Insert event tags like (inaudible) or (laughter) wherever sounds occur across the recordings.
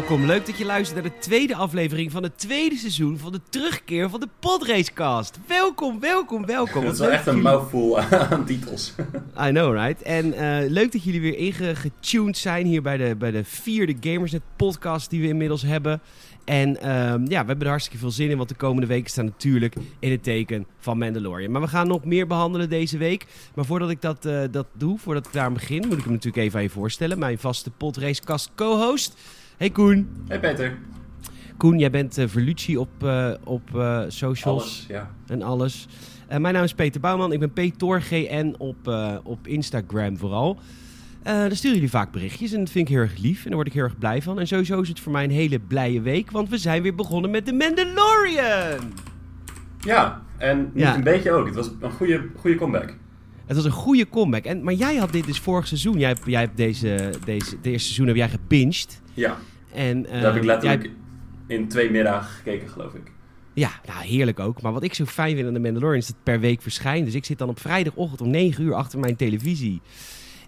Welkom, leuk dat je luistert naar de tweede aflevering van het tweede seizoen van de terugkeer van de Podracecast. Welkom, welkom, welkom. Dat is wel echt een mouthful aan titels. I know, right? En eh, leuk dat jullie weer ingetuned zijn hier bij de, bij de vierde Gamersnet podcast die we inmiddels hebben. En ehm, ja, we hebben er hartstikke veel zin in, want de komende weken staan natuurlijk in het teken van Mandalorian. Maar we gaan nog meer behandelen deze week. Maar voordat ik dat, eh, dat doe, voordat ik daar begin, moet ik hem natuurlijk even aan je voorstellen. Mijn vaste Podracecast co-host. Hey Koen. Hey Peter. Koen, jij bent Verlucci op, eh, op eh, socials Alles, ja. en alles. Mijn naam is Peter Bouwman. Ik ben PetorGN op, op Instagram vooral. Daar sturen jullie vaak berichtjes en dat vind ik heel erg lief. En daar word ik heel erg blij van. En sowieso is het voor mij een hele blije week, want we zijn weer begonnen met The Mandalorian. Ja, en niet Ja. een beetje ook. Het was een goede, goede comeback. Het was een goede comeback. En, maar jij had dit dus vorig seizoen. Jij, hebt- jij hebt deze, deze, het eerste seizoen heb jij gebinged. Ja, En, eh, daar heb ik letterlijk jij- in twee middagen gekeken, geloof ik. Ja, nou heerlijk ook. Maar wat ik zo fijn vind aan de Mandalorian is dat het per week verschijnt. Dus ik zit dan op vrijdagochtend om 9 uur achter mijn televisie.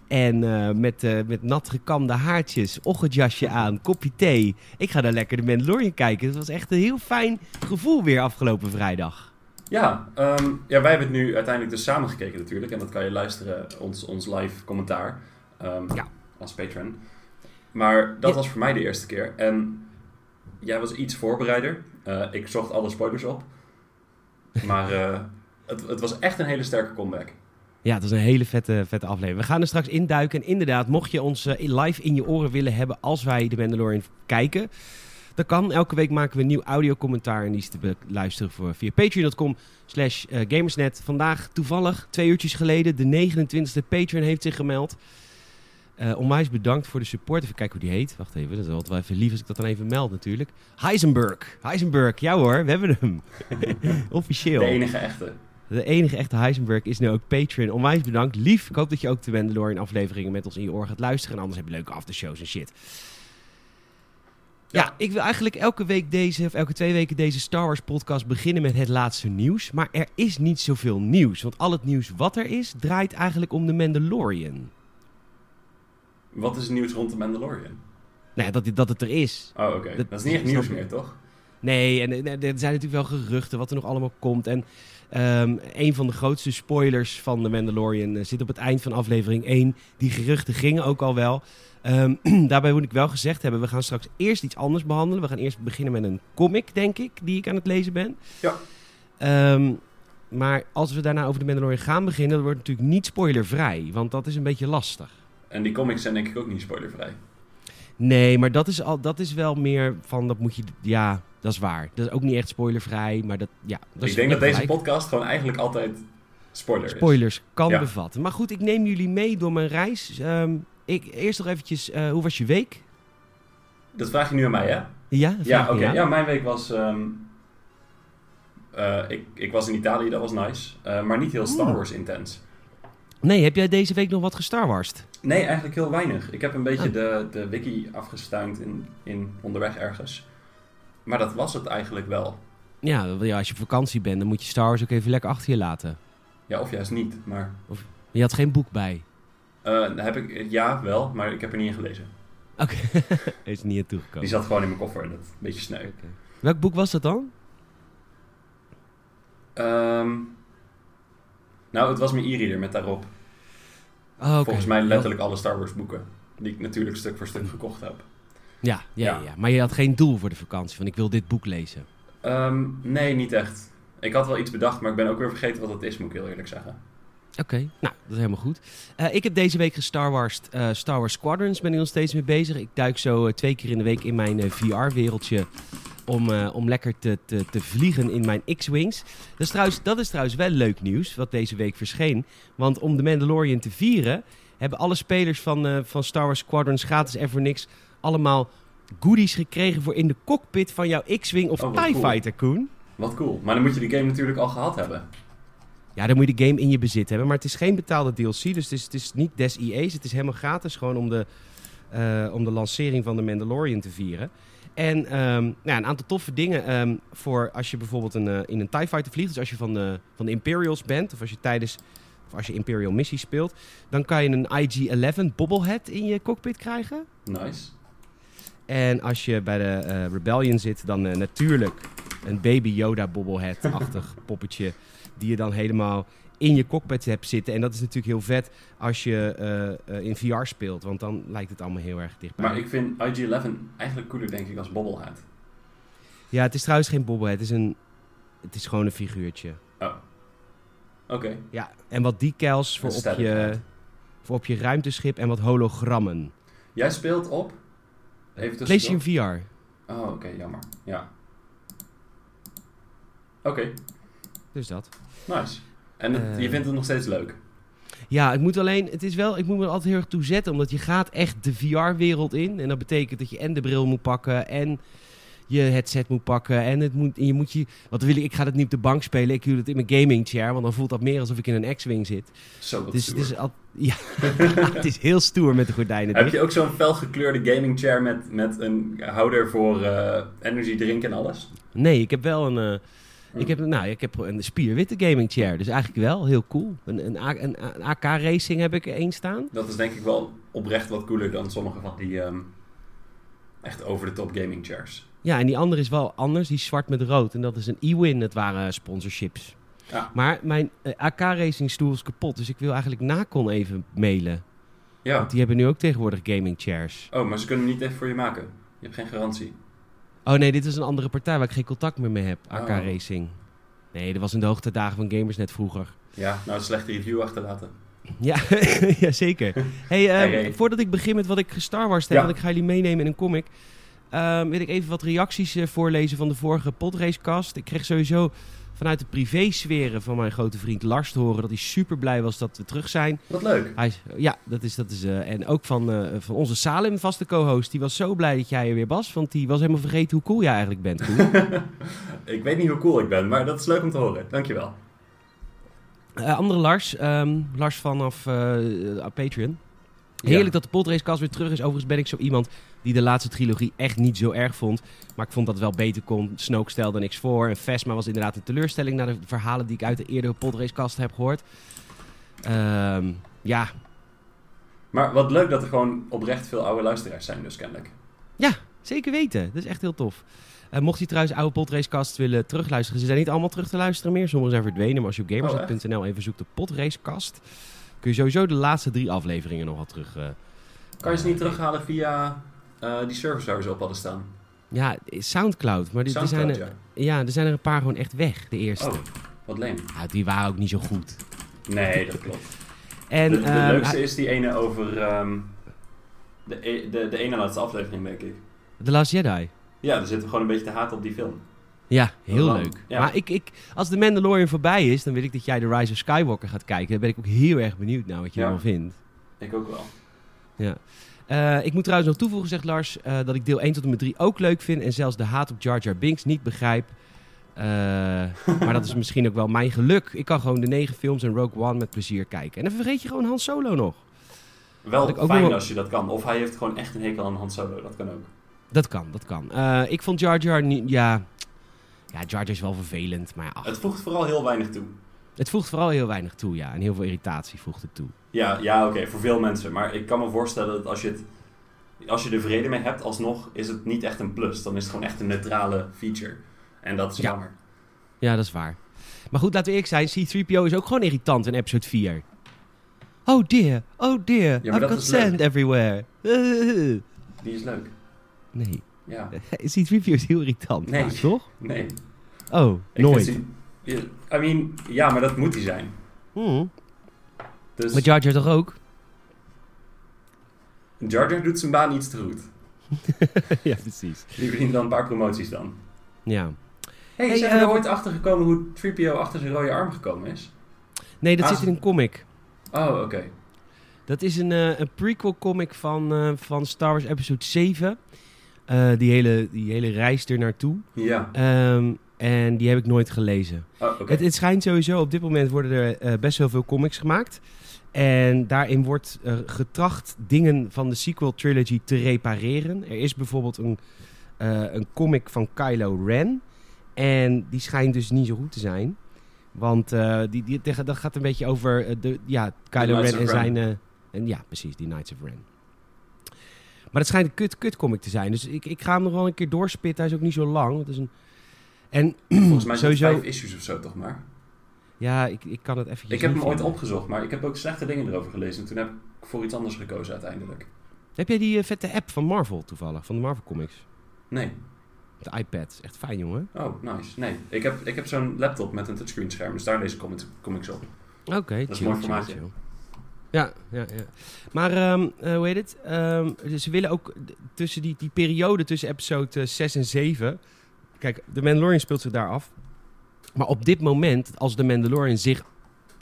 En eh, met, eh, met nat gekamde haartjes, ochtendjasje aan, kopje thee. Ik ga daar lekker de Mandalorian kijken. Het was echt een heel fijn gevoel weer afgelopen vrijdag. Ja, ehm, ja, wij hebben het nu uiteindelijk dus samen gekeken natuurlijk. En dat kan je luisteren, ons, ons live commentaar. ehm, Ja. Als patron. Maar dat Ja. was voor mij de eerste keer. En jij was iets voorbereider. Eh, ik zocht alle spoilers op. Maar eh, (laughs) het, het was echt een hele sterke comeback. Ja, het was een hele vette, vette aflevering. We gaan er straks induiken. En inderdaad, mocht je ons eh, live in je oren willen hebben als wij de Mandalorian kijken... Dat kan. Elke week maken we een nieuw audiocommentaar. En die is te beluisteren voor, via patreon.com slash eh, gamersnet. Vandaag toevallig, twee uurtjes geleden, de 29e Patreon heeft zich gemeld. Eh onwijs bedankt voor de support. Even kijken hoe die heet. Wacht even, dat is altijd wel even lief als ik dat dan even meld natuurlijk. Heisenberg. Heisenberg, ja hoor, we hebben hem. (laughs) Officieel. De enige echte. De enige echte Heisenberg is nu ook Patreon. Onwijs bedankt. Lief. Ik hoop dat je ook de Mandalorian afleveringen met ons in je oor gaat luisteren. En anders heb je leuke aftershows en shit. Ja. Ja. ik wil eigenlijk elke week deze, of elke twee weken deze Star Wars podcast beginnen met het laatste nieuws. Maar er is niet zoveel nieuws. Want al het nieuws wat er is, draait eigenlijk om de Mandalorian. Wat is het nieuws rond de Mandalorian? Nou ja, dat, dat het er is. Oh, oké. Dat- Dat, is niet echt nieuws meer, toch? Nee, en eh, er zijn natuurlijk wel geruchten wat er nog allemaal komt. En ehm, een van de grootste spoilers van The Mandalorian eh, zit op het eind van aflevering 1. Die geruchten gingen ook al wel. Ehm, (clears throat) daarbij moet ik wel gezegd hebben, we gaan straks eerst iets anders behandelen. We gaan eerst beginnen met een comic, denk ik, die ik aan het lezen ben. Ja. Ehm, maar als we daarna over The Mandalorian gaan beginnen, dan wordt het natuurlijk niet spoilervrij. Want dat is een beetje lastig. En die comics zijn denk ik ook niet spoilervrij. Nee, maar dat is, al, dat is wel meer van, dat moet je, ja, dat is waar. Dat is ook niet echt spoilervrij, maar dat, ja. Dat is ik denk dat deze podcast gewoon eigenlijk altijd spoiler is. spoilers kan Ja. bevatten. Maar goed, ik neem jullie mee door mijn reis. Ehm, ik, eerst nog eventjes, eh, hoe was je week? Dat vraag je nu aan mij, hè? Ja, Ja, oké. Ja, mijn week was... ehm, eh, ik, ik was in Italië, dat was nice. Eh, maar niet heel Star. Wars intens. Nee, heb jij deze week nog wat gestarwarst? Nee, eigenlijk heel weinig. Ik heb een beetje Oh. de, de wiki afgestuind in, in onderweg ergens. Maar dat was het eigenlijk wel. Ja, ja, als je op vakantie bent, dan moet je Star Wars ook even lekker achter je laten. Ja, of juist niet. Maar Je had geen boek bij. eh, heb ik, ja, wel, maar ik heb er niet in gelezen. Oké, (laughs) is er niet naartoe Die gekomen. zat gewoon in mijn koffer en dat is een beetje sneu. Welk boek was dat dan? Ehm, nou, het was mijn e-reader met daarop. Oh, oké. Volgens mij letterlijk alle Star Wars boeken. Die ik natuurlijk stuk voor stuk gekocht heb. Ja, ja, ja. Maar je had geen doel voor de vakantie, van ik wil dit boek lezen. Ehm, nee, niet echt. Ik had wel iets bedacht, maar ik ben ook weer vergeten wat het is, moet ik heel eerlijk zeggen. Oké, nou, dat is helemaal goed. Eh, ik heb deze week gestar Wars, eh, Star Wars Squadrons, ben ik nog steeds mee bezig. Ik duik zo eh, twee keer in de week in mijn VR-wereldje om, om lekker te, te, te vliegen in mijn X-Wings. Dat, is trouwens- dat is trouwens wel leuk nieuws, wat deze week verscheen. Want om de Mandalorian te vieren, hebben alle spelers van, van Star Wars Squadrons gratis en voor niks allemaal goodies gekregen voor in de cockpit van jouw X-Wing of Oh, TIE cool. Fighter, Koen. Wat cool. Maar dan moet je die game natuurlijk al gehad hebben. Ja, dan moet je de game in je bezit hebben. Maar het is geen betaalde DLC. Dus het is, het is niet des EA's. Het is helemaal gratis. Gewoon om de, eh, om de lancering van de Mandalorian te vieren. En nou ja, een aantal toffe dingen ehm, voor als je bijvoorbeeld een, eh, in een TIE Fighter vliegt. Dus als je van de, van de Imperials bent. Of als je tijdens of als je Imperial missies speelt. Dan kan je een IG-11 bobblehead in je cockpit krijgen. Nice. En als je bij de eh, Rebellion zit, dan eh, natuurlijk een Baby Yoda bobblehead-achtig (laughs) poppetje. Die je dan helemaal in je cockpit hebt zitten. En dat is natuurlijk heel vet als je eh, eh, in VR speelt. Want dan lijkt het allemaal heel erg dichtbij. Maar ik vind IG-11 eigenlijk cooler, denk ik, als bobblehead. Ja, het is trouwens geen bobblehead. Het is, een, het is gewoon een figuurtje. Oh. Oké. Ja, en wat decals voor op, je, voor op je ruimteschip en wat hologrammen. Jij speelt op... Even. PlayStation VR. Oh, oké, jammer. Ja. Oké, Dus dat. nice. En het- Eh. je vindt het nog steeds leuk? Ja, het moet alleen, het is wel, ik moet me er altijd heel erg toe zetten, omdat je gaat echt de VR-wereld in. En dat betekent dat je en de bril moet pakken en je headset moet pakken. En het moet, en je moet je, wat wil ik, ik ga het niet op de bank spelen, ik doe het in mijn gaming chair, want dan voelt dat meer alsof ik in een X-Wing zit. Zo, Dus het is, al, ja, (laughs) het is heel stoer met de gordijnen Heb je ook zo'n felgekleurde gaming chair met, met een houder voor eh energy drink en alles? Nee, ik heb wel een, eh, Hm. ik heb, nou, ik heb een spierwitte gaming chair, dus eigenlijk wel heel cool. Een, een, A- een, een AK-racing heb ik er één staan. Dat is denk ik wel oprecht wat cooler dan sommige van die ehm, echt over-the-top gaming chairs. Ja, en die andere is wel anders. Die is zwart met rood. En dat is een E-Win. Het waren sponsorships. Ja. Maar mijn eh, AK-racing stoel is kapot. Dus ik wil eigenlijk Nacon even mailen. Ja. Want die hebben nu ook tegenwoordig gaming chairs. Oh, maar ze kunnen hem niet even voor je maken. Je hebt geen garantie. Oh nee, dit is een andere partij waar ik geen contact meer mee heb. Oh. AK-racing. Nee, dat was in de hoogtedagen van gamers net vroeger. Ja, nou een slechte review achterlaten. Ja, (laughs) ja zeker. (laughs) Hey, ehm, Hey, hey. voordat ik begin met wat ik gestar Wars heb, Ja. want ik ga jullie meenemen in een comic, ehm, wil ik even wat reacties eh, voorlezen van de vorige podracecast. Ik kreeg sowieso vanuit de privé-sferen van mijn grote vriend Lars te horen dat hij super blij was dat we terug zijn. Wat leuk. Hij, ja, dat is, dat is eh, en ook van, eh, van onze Salem, vaste co-host, die was zo blij dat jij er weer was, want die was helemaal vergeten hoe cool jij eigenlijk bent. (laughs) Ik weet niet hoe cool ik ben, maar dat is leuk om te horen. Dankjewel. Eh, andere Lars, ehm, Lars vanaf Patreon. Heerlijk Ja. dat de podracecast weer terug is. Overigens ben ik zo iemand die de laatste trilogie echt niet zo erg vond. Maar ik vond dat het wel beter kon. Snoke stelde niks voor. En Vesma was inderdaad een teleurstelling... naar de verhalen die ik uit de eerdere podracecast heb gehoord. Ehm, ja, Maar wat leuk dat er gewoon oprecht veel oude luisteraars zijn dus kennelijk. zeker weten. Dat is echt heel tof. Eh, mocht je trouwens oude podracecasts willen terugluisteren... ze zijn niet allemaal terug te luisteren meer. Sommige zijn verdwenen. Maar als je op gamersnet.nl even zoekt op podracecast... kun je sowieso de laatste drie afleveringen nog wel terug... eh, Kan je ze niet terughalen via eh, die service waar we ze op hadden staan? Ja, Soundcloud. Maar die, er, zijn er, ja. ja, er zijn er een paar gewoon echt weg, de eerste. Oh, wat leem. Ja, die waren ook niet zo goed. Nee, dat klopt. En, de, de ehm, leukste is die ene over ehm, de, e- de, de ene laatste aflevering, denk ik. The Last Jedi. Ja, daar zitten we gewoon een beetje te haten op die film. Ja, heel leuk. ja. Maar ik, ik, als The Mandalorian voorbij is, dan wil ik dat jij The Rise of Skywalker gaat kijken. Dan ben ik ook heel erg benieuwd naar wat je Ja. ervan vindt. Ik ook wel. Eh, ik moet trouwens nog toevoegen, zegt Lars, eh, dat ik deel 1 tot en met 3 ook leuk vind. En zelfs de haat op Jar Jar Binks niet begrijp. Eh, maar dat is misschien ook wel mijn geluk. Ik kan gewoon de negen films en Rogue One met plezier kijken. En dan vergeet je gewoon Han Solo nog. Wel Wat ik ook fijn nog als je dat kan. Of hij heeft gewoon echt een hekel aan Han Solo. Dat kan ook. Dat kan, dat kan. Ik vond Jar Jar niet... Ja, ja, Jar Jar is wel vervelend, maar ach, Het voegt vooral heel weinig toe. het voegt vooral heel weinig toe, ja. En heel veel irritatie voegt het toe. Ja, ja oké, voor veel mensen. Maar ik kan me voorstellen dat als je, het, als je er vrede mee hebt, alsnog is het niet echt een plus. Dan is het gewoon echt een neutrale feature. En dat is Ja. jammer. Ja, dat is waar. Maar goed, laten we eerlijk zijn. C-3PO is ook gewoon irritant in episode 4. Oh dear, oh dear. Ja, I've got sand everywhere. (laughs) Die is leuk. Nee, Ja. (laughs) C-3PO is heel irritant, Nee. toch? Nee. Oh, Ik nooit. I mean, ja, maar dat moet hij zijn. Hmm. Dus Maar Jar Jar toch ook? Jar Jar doet zijn baan iets te goed. (laughs) ja, precies. Die verdient dan een paar promoties dan. Ja. Hey, Hey, zijn we er eh, ooit achter gekomen hoe 3PO achter zijn rode arm gekomen is? Nee, dat Ah, zit in een comic. Oh, oké. Dat is een, eh, een prequel comic van, eh, van Star Wars episode 7. Eh, die, hele, die hele reis er naartoe. Ja. Ehm, en die heb ik nooit gelezen. Oh. Het, het schijnt sowieso, op dit moment worden er eh, best wel veel comics gemaakt. En daarin wordt eh, getracht dingen van de sequel trilogy te repareren. Er is bijvoorbeeld een, een comic van Kylo Ren. En die schijnt dus niet zo goed te zijn. Want die, die, dat gaat een beetje over de, ja, Kylo Ren en zijn... en, ja, precies, die Knights of Ren. Maar het schijnt een kut, kut comic te zijn. Dus ik, ik ga hem nog wel een keer doorspitten. Hij is ook niet zo lang. Het is een... En (clears throat) Volgens mij sowieso... vijf issues of zo, toch maar? Ja, ik, ik kan het eventjes Ik heb hem ooit opgezod, maar ik heb ook slechte dingen erover gelezen. En toen heb ik voor iets anders gekozen uiteindelijk. Heb jij die eh, vette app van Marvel toevallig? Van de Marvel Comics? Nee. De iPad. Is echt fijn, jongen. Oh, nice. Nee, ik heb, ik heb zo'n laptop met een touchscreen scherm, dus daar lees ik comics, op. Oké, is chill, mooi chill, formaatje. Ja, ja, ja. Maar ehm, eh, hoe heet het? Ehm, ze willen ook tussen die, die periode tussen episode eh, 6 en 7. Kijk, de Mandalorian speelt zich daar af. Maar op dit moment, als de Mandalorian zich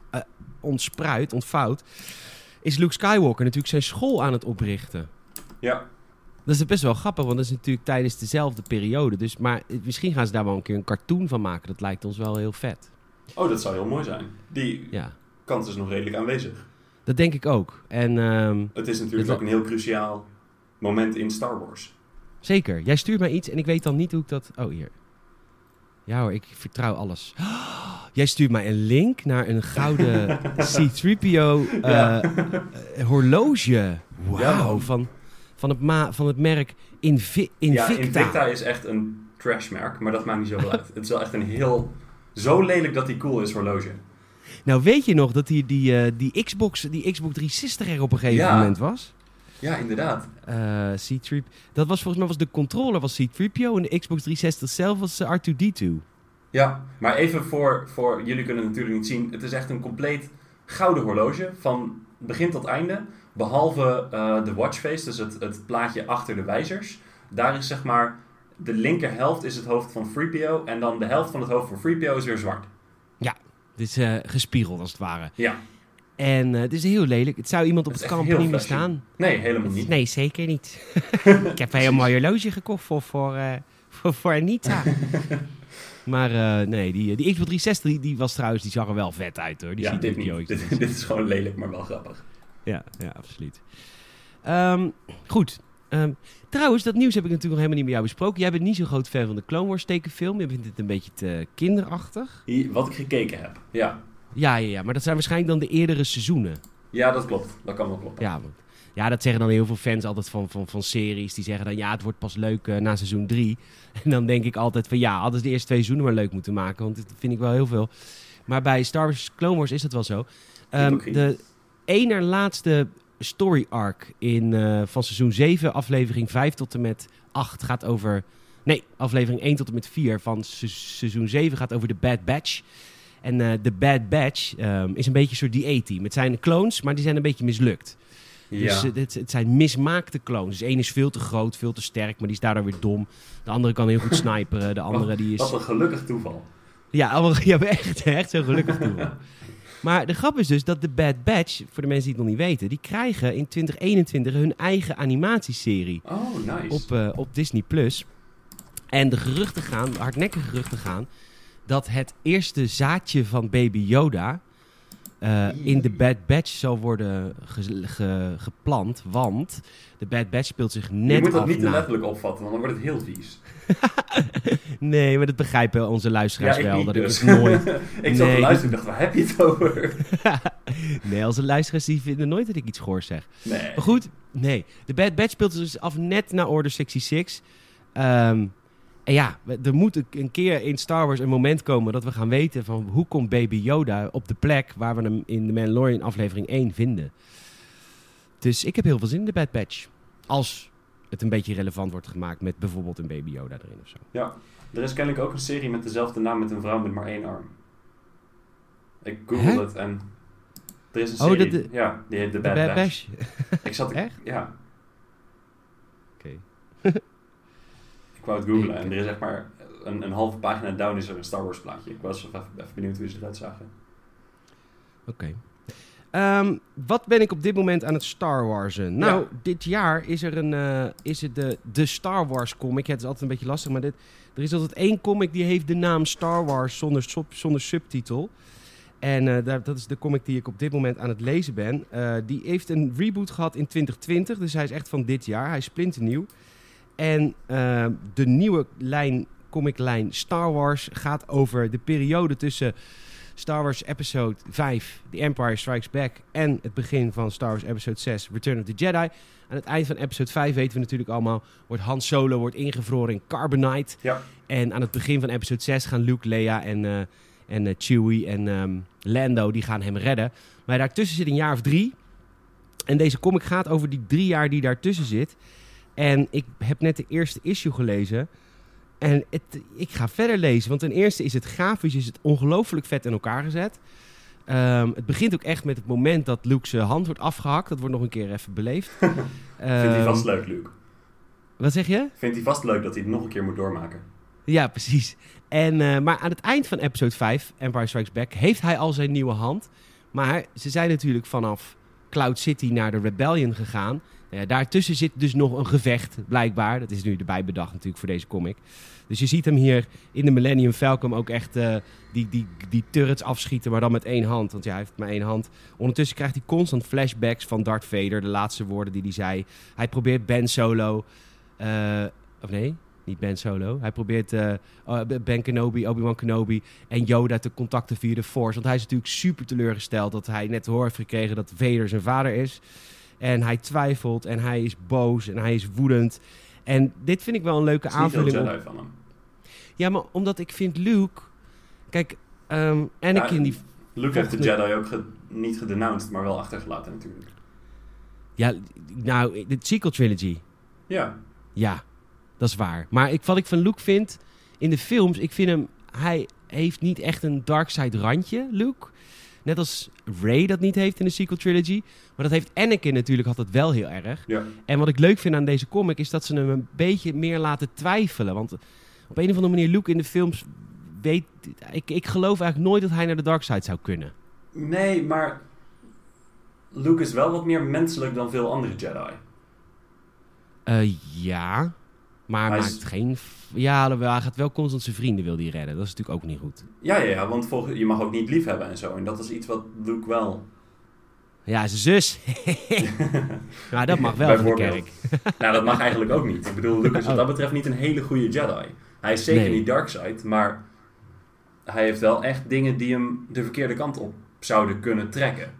eh, ontspruit, ontvouwt, is Luke Skywalker natuurlijk zijn school aan het oprichten. Ja. Dat is best wel grappig, want dat is natuurlijk tijdens dezelfde periode. Dus, maar eh, misschien gaan ze daar wel een keer een cartoon van maken. Dat lijkt ons wel heel vet. Oh, dat zou heel mooi zijn. Die Ja, kans is nog redelijk aanwezig. Dat denk ik ook. En ehm, Het is natuurlijk Het- ook een heel cruciaal moment in Star Wars. Zeker. Jij stuurt mij iets en ik weet dan niet hoe ik dat... Oh, hier. Ja hoor, ik vertrouw alles. (gasps) Jij stuurt mij een link naar een gouden (laughs) C-3PO eh, Ja. eh, horloge. Wauw, Ja, van, van, het ma van het merk Invi Invicta. Ja, Invicta is echt een trashmerk, maar dat maakt niet zoveel uit. Het is wel echt een heel... Zo lelijk dat die cool is horloge. Nou, weet je nog dat die, die, eh, die, Xbox, die Xbox 360 er op een gegeven Ja. moment was? Ja, inderdaad. Eh C-3... Dat was volgens mij was de controller was C-3PO en de Xbox 360 zelf was eh, R2-D2. Ja, maar even voor, voor... Jullie kunnen het natuurlijk niet zien. Het is echt een compleet gouden horloge. Van begin tot einde. Behalve eh, de watchface, dus het, het plaatje achter de wijzers. Daar is zeg maar... De linker helft is het hoofd van 3PO. En dan de helft van het hoofd van 3PO is weer zwart. Het is eh, gespiegeld als het ware. Ja. En eh, het is heel lelijk. Het zou iemand op Het kamp niet meer staan. Nee, helemaal niet. Nee, zeker niet. (laughs) ik heb een heel mooi horloge gekocht voor, voor, eh, voor, voor Anita. (laughs) maar nee, die, die Xbox 360 die, was trouwens, die zag er wel vet uit hoor. Die ja, ziet dit niet. Dit, dit is gewoon lelijk, maar wel grappig. Ja, ja, absoluut. Ehm, goed. Ehm, trouwens, dat nieuws heb ik natuurlijk nog helemaal niet met jou besproken. Jij bent niet zo groot fan van de Clone Wars tekenfilm. Je vindt het een beetje te kinderachtig. Wat ik gekeken heb. Ja. Ja, ja, ja, maar dat zijn waarschijnlijk dan de eerdere seizoenen. ja, dat klopt. Dat kan wel kloppen. Ja, want- ja, dat zeggen dan heel veel fans altijd van, van, van series. Die zeggen dan, ja, het wordt pas leuk eh, na seizoen 3. (laughs) En dan denk ik altijd van, ja, hadden ze de eerste twee seizoenen maar leuk moeten maken. Want dat vind ik wel heel veel. Maar bij Star Wars Clone Wars is dat wel zo. Hypocriet. de één laatste story arc in, eh, van seizoen 7, aflevering 5 tot en met 8 gaat over... Nee, aflevering 1 tot en met 4 van se- seizoen 7 gaat over de Bad Batch. En eh, de Bad Batch ehm, is een beetje een soort die A-team. Het zijn clones, maar die zijn een beetje mislukt. Ja. Dus eh, het, het zijn mismaakte clones. Dus één is veel te groot, veel te sterk, maar die is daardoor weer dom. De andere kan heel goed sniperen. De andere die is... Wat een gelukkig toeval. Ja, (laughs) ja echt, echt zo gelukkig toe. (laughs) Maar de grap is dus dat de Bad Batch, voor de mensen die het nog niet weten, die krijgen in 2021 hun eigen animatieserie Oh, nice. op, eh, op Disney Plus. En de geruchten gaan, de hardnekkige geruchten gaan, dat het eerste zaadje van Baby Yoda eh, in de Bad Batch zal worden ge- ge- geplant. Want de Bad Batch speelt zich net je moet dat af niet te letterlijk opvatten, want dan wordt het heel vies. (laughs) Nee, maar dat begrijpen onze luisteraars wel. dat dus. ik nooit... (laughs) ik zat Nee, te luisteren en dacht, waar heb je het over? (laughs) nee, onze luisteraars die vinden nooit dat ik iets goors zeg. Nee. Maar goed, nee. De Bad Batch speelt dus af net na Order 66. Ehm, en ja, er moet een- een keer in Star Wars een moment komen dat we gaan weten van hoe komt Baby Yoda op de plek waar we hem in de Mandalorian aflevering 1 vinden. Dus ik heb heel veel zin in de Bad Batch. Als het een beetje relevant wordt gemaakt met bijvoorbeeld een Baby Yoda erin of zo. Ja, er is kennelijk ook een serie met dezelfde naam met een vrouw met maar één arm. Ik google het en... Er is een Oh, serie, de- ja, die heet The De Bad, Bad Batch. Batch. (laughs) Ik zat... Echt? Ja, Oké. (laughs) ik wou het googlen en er is zeg maar een, een halve pagina down is er een Star Wars plaatje. Ik was even, even benieuwd hoe ze eruit zagen. Oké. Ehm, wat ben ik op dit moment aan het Star Warsen? Nou, Ja. dit jaar is er een, eh, is het de, de Star Wars comic. Het is altijd een beetje lastig, maar dit, er is altijd één comic die heeft de naam Star Wars zonder, zonder subtitel. En eh, dat is de comic die ik op dit moment aan het lezen ben. Eh, die heeft een reboot gehad in 2020, dus hij is echt van dit jaar. Hij is splinternieuw. En eh, de nieuwe lijn, comiclijn Star Wars gaat over de periode tussen Star Wars Episode 5, The Empire Strikes Back... en het begin van Star Wars Episode 6, Return of the Jedi. Aan het eind van Episode 5 weten we natuurlijk allemaal... wordt Han Solo wordt ingevroren in Carbonite. Ja. En aan het begin van Episode 6 gaan Luke, Leia en, eh, en eh, Chewie en ehm, Lando... die gaan hem redden. Maar daartussen zit een jaar of drie... En deze comic gaat over die drie jaar die daartussen zit. En ik heb net de eerste issue gelezen. En het, ik ga verder lezen. Want ten eerste is het grafisch is het ongelooflijk vet in elkaar gezet. Ehm, het begint ook echt met het moment dat Luke's hand wordt afgehakt. Dat wordt nog een keer even beleefd. (laughs) Vindt hij Ehm, vast leuk, Luke. Wat zeg je? Vindt hij vast leuk dat hij het nog een keer moet doormaken. Ja, precies. En, eh, maar aan het eind van episode 5, Empire Strikes Back, heeft hij al zijn nieuwe hand. Maar ze zijn natuurlijk vanaf Cloud City naar de Rebellion gegaan. Ja, daartussen zit dus nog een gevecht, blijkbaar. Dat is nu erbij bedacht natuurlijk voor deze comic. Dus je ziet hem hier in de Millennium Falcon ook echt eh, die, die, die turrets afschieten, maar dan met één hand. Want ja, hij heeft maar één hand. Ondertussen krijgt hij constant flashbacks van Darth Vader, de laatste woorden die hij zei. Hij probeert Ben Solo, eh, of nee, niet Ben Solo. Hij probeert eh, oh, Ben Kenobi, Obi-Wan Kenobi en Yoda te contacten via de Force. Want hij is natuurlijk super teleurgesteld dat hij net te horen heeft gekregen dat Vader zijn vader is. En hij twijfelt en hij is boos en hij is woedend. En dit vind ik wel een leuke niet aanvulling. op- van hem. Ja, maar omdat ik vind Luke... Kijk, ehm Anakin Ja, die... Luke heeft de Jedi ook ge- niet gedenounced, maar wel achtergelaten natuurlijk. Ja, nou, de sequel trilogy. Ja, Ja, dat is waar. Maar ik, wat ik van Luke vind in de films, ik vind hem, hij heeft niet echt een dark side randje, Luke. Net als Ray dat niet heeft in de sequel trilogy. Maar dat heeft Anakin natuurlijk altijd wel heel erg. ja. En wat ik leuk vind aan deze comic is dat ze hem een beetje meer laten twijfelen. Want op een of andere manier, Luke in de films weet... Ik, ik geloof eigenlijk nooit dat hij naar de dark side zou kunnen. Nee, maar Luke is wel wat meer menselijk dan veel andere Jedi. Eh, ja, maar Hij maakt is- geen... Ja, hij gaat wel constant zijn vrienden wil die redden. Dat is natuurlijk ook niet goed. Ja, ja, ja, want volgens, je mag ook niet lief hebben en zo. En dat is iets wat Luke wel... Ja, zijn zus. (laughs) maar dat mag wel van de Bijvoorbeeld. kerk. Nou, dat mag eigenlijk ook niet. Ik bedoel, Luke is wat Oh. dat betreft niet een hele goede Jedi. Hij is zeker Nee. niet Darkseid, maar hij heeft wel echt dingen die hem de verkeerde kant op zouden kunnen trekken.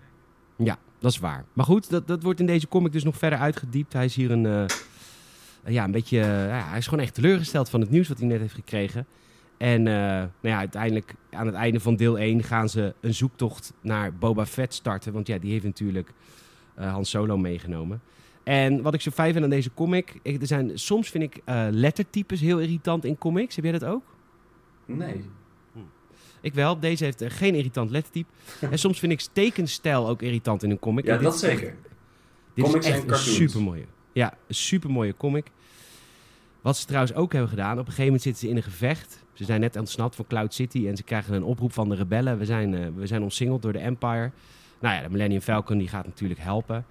Ja, dat is waar. Maar goed, dat, dat wordt in deze comic dus nog verder uitgediept. Hij is hier een... eh, ja, een beetje... eh, ja, hij is gewoon echt teleurgesteld van het nieuws wat hij net heeft gekregen. En eh, nou ja, uiteindelijk aan het einde van deel 1 gaan ze een zoektocht naar Boba Fett starten. Want ja, die heeft natuurlijk eh Han Solo meegenomen. En wat ik zo fijn vind aan deze comic... Ik, er zijn, soms vind ik eh, lettertypes heel irritant in comics. Heb jij dat ook? Nee. Ik wel. Deze heeft eh, geen irritant lettertype. (laughs) en soms vind ik tekenstijl ook irritant in een comic. Ja, dat echt- zeker. dit Comics is en echt een cartoons. supermooie. Ja, een supermooie comic. Wat ze trouwens ook hebben gedaan, op een gegeven moment zitten ze in een gevecht. Ze zijn net ontsnapt van Cloud City en ze krijgen een oproep van de rebellen. We zijn, eh, we zijn omsingeld door de Empire. Nou ja, de Millennium Falcon die gaat natuurlijk helpen.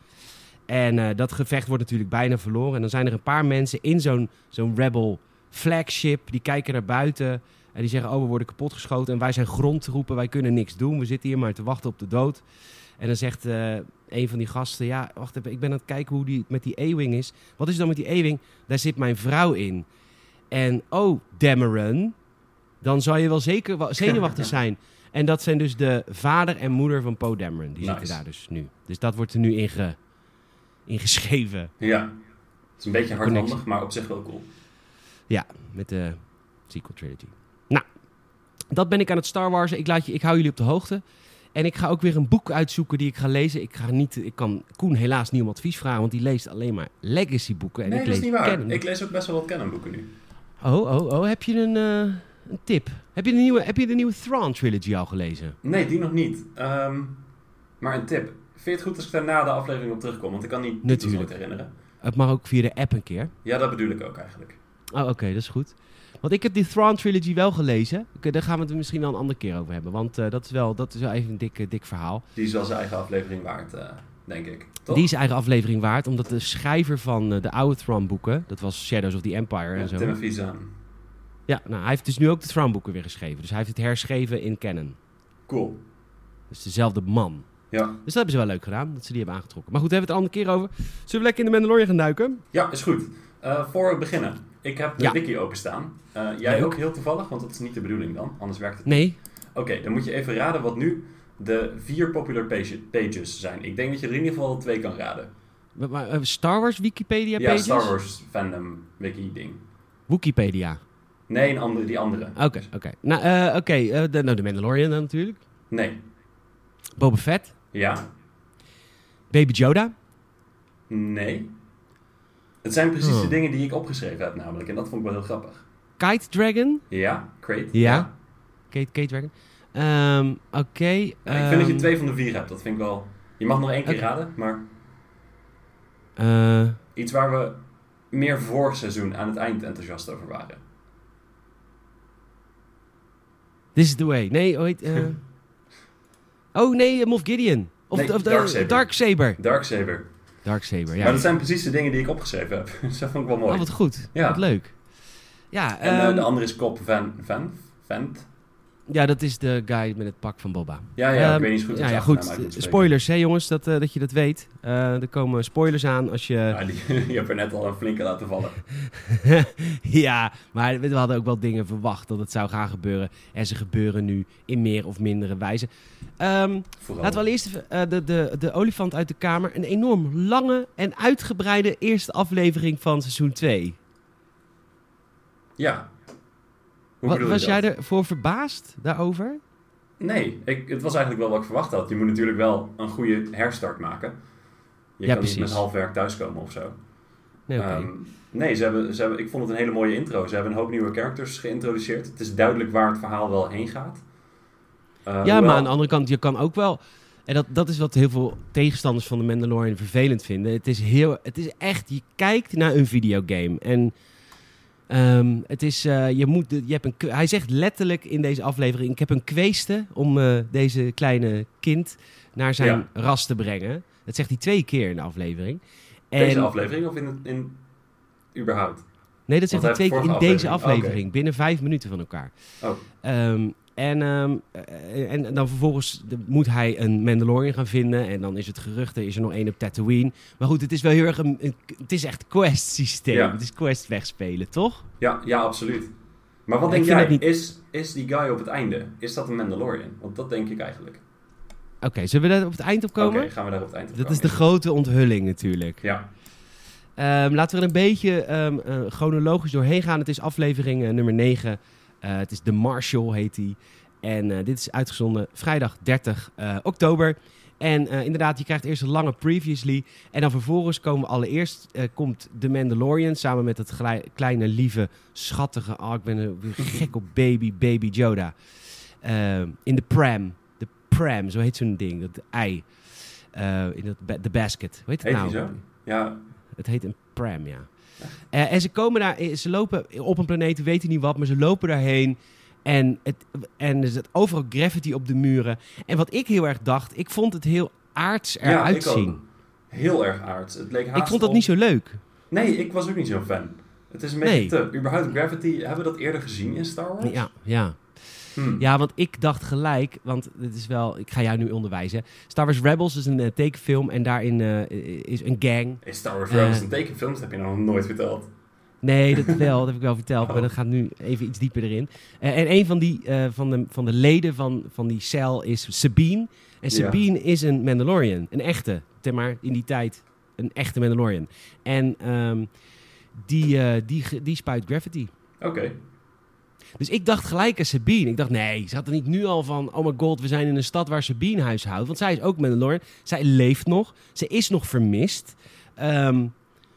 En eh, dat gevecht wordt natuurlijk bijna verloren. En dan zijn er een paar mensen in zo'n zo'n rebel flagship. Die kijken naar buiten en die zeggen, oh we worden kapotgeschoten. En wij zijn grondtroepen, wij kunnen niks doen. We zitten hier maar te wachten op de dood. En dan zegt eh, een van die gasten, ja, wacht even, ik ben aan het kijken hoe die met die E-wing is. Wat is dan met die E-wing? Daar zit mijn vrouw in. En oh, Dameron, dan zal je wel zeker wa- zenuwachtig (laughs) zijn. En dat zijn dus de vader en moeder van Poe Dameron. Die Nice. zitten daar dus nu. Dus dat wordt er nu inge, ingeschreven. Ja. Het is een beetje hardhandig, Connectie. maar op zich wel cool. Ja, met de sequel trilogy. Nou, dat ben ik aan het Star Wars. Ik, laat je, ik hou jullie op de hoogte. En ik ga ook weer een boek uitzoeken die ik ga lezen. Ik, ga niet, ik kan Koen helaas niet om advies vragen, want die leest alleen maar legacy boeken. En nee, ik dat is lees niet waar. canon. Ik lees ook best wel wat Canon-boeken nu. Oh, oh, oh. Heb je een, eh, een tip? Heb je de nieuwe, heb je de nieuwe Thrawn trilogy al gelezen? Nee, die nog niet. Ehm, maar een tip. Vind je het goed als ik daar na de aflevering op terugkom? Want ik kan niet Natuurlijk. herinneren. Het mag ook via de app een keer. Ja, dat bedoel ik ook eigenlijk. Oh, oké, dat is goed. Want ik heb die Thrawn trilogy wel gelezen. Oké, daar gaan we het misschien wel een andere keer over hebben. Want eh, dat, is wel, dat is wel even een dik, eh, dik verhaal. Die is wel zijn eigen aflevering waard, eh, denk ik. Toch? Die is eigen aflevering waard, omdat de schrijver van de oude Thrawn boeken, dat was Shadows of the Empire Ja, en zo. Timothy Zahn. Ja, nou, hij heeft dus nu ook de Thrawn boeken weer geschreven. Dus hij heeft het herschreven in canon. Cool. Dus dezelfde man. Ja. Dus dat hebben ze wel leuk gedaan, dat ze die hebben aangetrokken. Maar goed, daar hebben we het een andere keer over. Zullen we lekker in de Mandalorian gaan duiken? ja, is goed. Voor we beginnen. Ik heb de Ja. wiki openstaan. Eh, jij Leuk. ook heel toevallig, want dat is niet de bedoeling dan. Anders werkt het Nee. Oké, dan moet je even raden wat nu de vier popular page- pages zijn. Ik denk dat je er in ieder geval twee kan raden. Maar, eh, Star Wars Wikipedia Ja, pages? Star Wars fandom wiki ding. Wikipedia. Nee, een andere, die andere. Oké, oké. Nou, eh, oké. de, nou, de Mandalorian dan natuurlijk. Nee. Boba Fett. Ja. Baby Yoda. Nee. Het zijn precies Oh. de dingen die ik opgeschreven heb namelijk. En dat vond ik wel heel grappig. Kite Dragon. Ja, great. Ja. Kate, Kate Dragon. Ehm, oké. Ja, ik vind dat je ehm, twee van de vier hebt. Dat vind ik wel... Je mag nog één keer raden, maar eh, iets waar we meer vorig seizoen aan het eind enthousiast over waren. This is the way. Nee, heet... eh, (laughs) oh, nee, Moff Gideon. Of, Nee, of. Darksaber. Darksaber. Darksaber, ja. Maar dat zijn precies de dingen die ik opgeschreven heb. Dus (laughs) dat vond ik wel mooi. Oh, wat goed. Ja. Wat leuk. Ja, en eh, ehm, de andere is Cop Van... Van? Vent? Ja, dat is de guy met het pak van Boba. Ja, ja, ik Ehm, weet niet goed ja, ja, goed. Spoilers, hè jongens, dat, eh, dat je dat weet. Eh, er komen spoilers aan als je... Ja, die, (laughs) je hebt er net al een flinke laten vallen. (laughs) ja, maar we hadden ook wel dingen verwacht dat het zou gaan gebeuren. En ze gebeuren nu in meer of mindere wijze. Vooral. laten we allereerst even, eh, de, de, de olifant uit de kamer. Een enorm lange en uitgebreide eerste aflevering van seizoen 2. Ja. Wat, was jij ervoor verbaasd daarover? Nee, ik, het was eigenlijk wel wat ik verwacht had. Je moet natuurlijk wel een goede herstart maken. Je Ja, kan niet met half werk thuiskomen of zo. Nee. Ehm, nee, ze hebben, ze hebben, ik vond het een hele mooie intro. Ze hebben een hoop nieuwe characters geïntroduceerd. Het is duidelijk waar het verhaal wel heen gaat. Eh, ja, hoewel- maar aan de andere kant, je kan ook wel... En dat, dat is wat heel veel tegenstanders van de Mandalorian vervelend vinden. Het is, heel, het is echt, je kijkt naar een videogame. En ehm, het is, eh, je moet, je hebt een, hij zegt letterlijk in deze aflevering... Ik heb een kweeste om eh, deze kleine kind naar zijn Ja. ras te brengen. Dat zegt hij twee keer in de aflevering. En, Deze aflevering of in, het- in überhaupt? Nee, dat zegt hij twee keer in deze aflevering- aflevering. Binnen vijf minuten van elkaar. Oh. Ehm, en, ehm, eh, en dan vervolgens moet hij een Mandalorian gaan vinden. En dan is het gerucht, er is er nog één op Tatooine. Maar goed, het is wel heel erg een... een- het is echt quest systeem. Ja. Het is quest wegspelen, toch? Ja, ja, absoluut. Maar wat denk jij? niet- Is, is die guy op het einde, is dat een Mandalorian? Want dat denk ik eigenlijk. Oké, zullen we daar op het eind op Oké, komen? gaan we daar op het eind op Dat is komen. de grote onthulling natuurlijk. Ja, Ehm, laten we er een beetje ehm, eh, chronologisch doorheen gaan. Het is aflevering eh, nummer 9. Eh, het is The Marshall, heet hij. En eh, dit is uitgezonden vrijdag 30 eh, oktober. En inderdaad, je krijgt eerst een lange previously. En dan vervolgens komen we allereerst... eh, komt The Mandalorian samen met het kleine, lieve, schattige... Oh, ik ben er (laughs) gek op baby, baby Yoda. Ehm, in de pram. De pram, zo heet zo'n ding. Dat ei. In dat ba- de basket. Hoe heet het heet nou? zo? Ja, Het heet een pram, ja. Eh, en ze komen daar, eh, ze lopen op een planeet, we weten niet wat, maar ze lopen daarheen. En, het, en er zit overal gravity op de muren. En wat ik heel erg dacht, ik vond het heel aards eruit zien. Heel erg aards. Het leek haast Ik vond dat op- niet zo leuk. Nee, ik was ook niet zo'n fan. Het is een beetje Nee. te... Überhaupt Gravity, hebben we dat eerder gezien in Star Wars? Ja, ja. Hm. ja, want ik dacht gelijk, want het is wel, ik ga jou nu onderwijzen. Star Wars Rebels is een eh, tekenfilm en daarin eh, is een gang. Is Star Wars Rebels Eh. een tekenfilm? Dat heb je nog nooit verteld. Nee, dat wel, dat heb ik wel verteld, maar Oh. dat gaat nu even iets dieper erin. En een van, die, van, de, van de leden van, van die cel is Sabine. En. Sabine is een Mandalorian, een echte, zeg maar in die tijd een echte Mandalorian. En ehm, die, die, die spuit gravity. Oké. Dus ik dacht gelijk aan Sabine. Ik dacht, nee, ze had er niet nu al van... oh my god, we zijn in een stad waar Sabine huishoudt. Want zij is ook Mandalorian. Zij leeft nog. Ze is nog vermist. Ehm,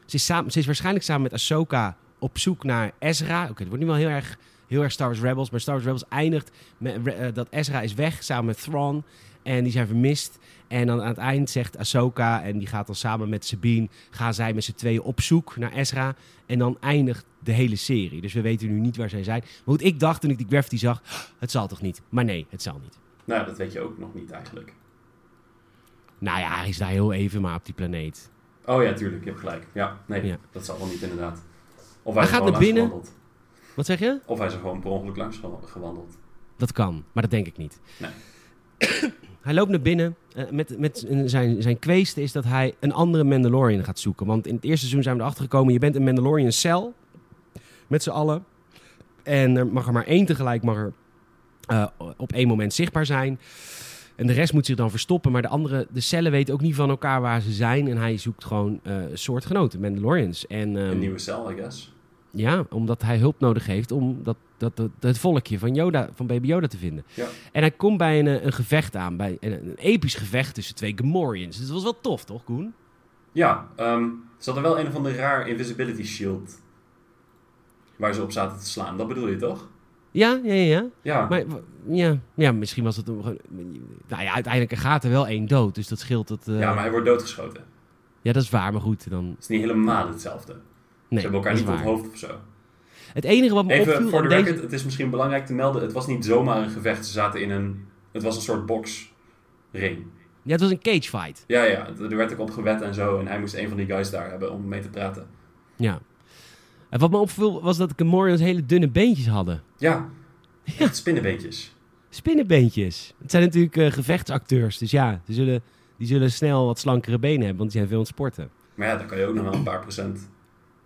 ze, is samen, ze is waarschijnlijk samen met Ahsoka op zoek naar Ezra. Oké, het wordt nu wel heel erg, heel erg Star Wars Rebels. Maar Star Wars Rebels eindigt met eh, dat Ezra is weg samen met Thrawn. En die zijn vermist. En dan aan het eind zegt Ahsoka... en die gaat dan samen met Sabine... gaan zij met z'n tweeën op zoek naar Ezra. En dan eindigt de hele serie. Dus we weten nu niet waar zij zijn. Maar goed, ik dacht toen ik die Gravity zag... het zal toch niet? Maar nee, het zal niet. Nou, dat weet je ook nog niet eigenlijk. Nou ja, hij is daar heel even maar op die planeet. Oh ja, tuurlijk. Je hebt gelijk. Ja, nee, Ja. dat zal wel niet inderdaad. Of Hij gaat er naar binnen. gewandeld. Wat zeg je? Of hij is er gewoon per ongeluk langs gewa- gewandeld. Dat kan, maar dat denk ik niet. Nee. (coughs) hij loopt naar binnen. eh, met, met zijn, zijn is dat hij een andere Mandalorian gaat zoeken. Want in het eerste seizoen zijn we erachter gekomen... je bent een Mandalorian cel met z'n allen. En er mag er maar één tegelijk mag er eh, op één moment zichtbaar zijn. En de rest moet zich dan verstoppen. Maar de andere, de cellen weten ook niet van elkaar waar ze zijn. En hij zoekt gewoon eh soortgenoten, Mandalorians. En, ehm, Een nieuwe cel, I guess. Ja, omdat hij hulp nodig heeft om dat, dat, dat, het volkje van, Yoda, van Baby Yoda te vinden. Ja. En hij komt bij een, een gevecht aan, bij een, een episch gevecht tussen twee Gamorreans. Dus dat was wel tof, toch, Koen? Ja, ehm, ze hadden wel een of ander raar invisibility shield. Waar ze op zaten te slaan. Dat bedoel je toch? Ja, ja, ja. ja. Maar ja, ja, misschien was het... Nou ja, uiteindelijk gaat er wel één dood, dus dat scheelt het... eh, ja, maar hij wordt doodgeschoten. ja, dat is waar, maar goed, dan... Het is niet helemaal hetzelfde. Nee, ze hebben elkaar niet is op het waar. hoofd of zo. Het enige wat me Even opviel voor de deze... record, het is misschien belangrijk te melden. Het was niet zomaar een gevecht. Ze zaten in een... Het was een soort boxring. Ja, het was een cage fight. Ja, ja. Er werd ook op gewet en zo. En hij moest een van die guys daar hebben om mee te praten. Ja. En wat me opviel was dat Gamorreans hele dunne beentjes hadden. (laughs) Ja. Echt spinnenbeentjes. Spinnenbeentjes. Het zijn natuurlijk eh, gevechtsacteurs, dus ja, die zullen, die zullen snel wat slankere benen hebben, want die zijn veel aan het sporten. Maar ja, dan kan je ook nog wel een paar procent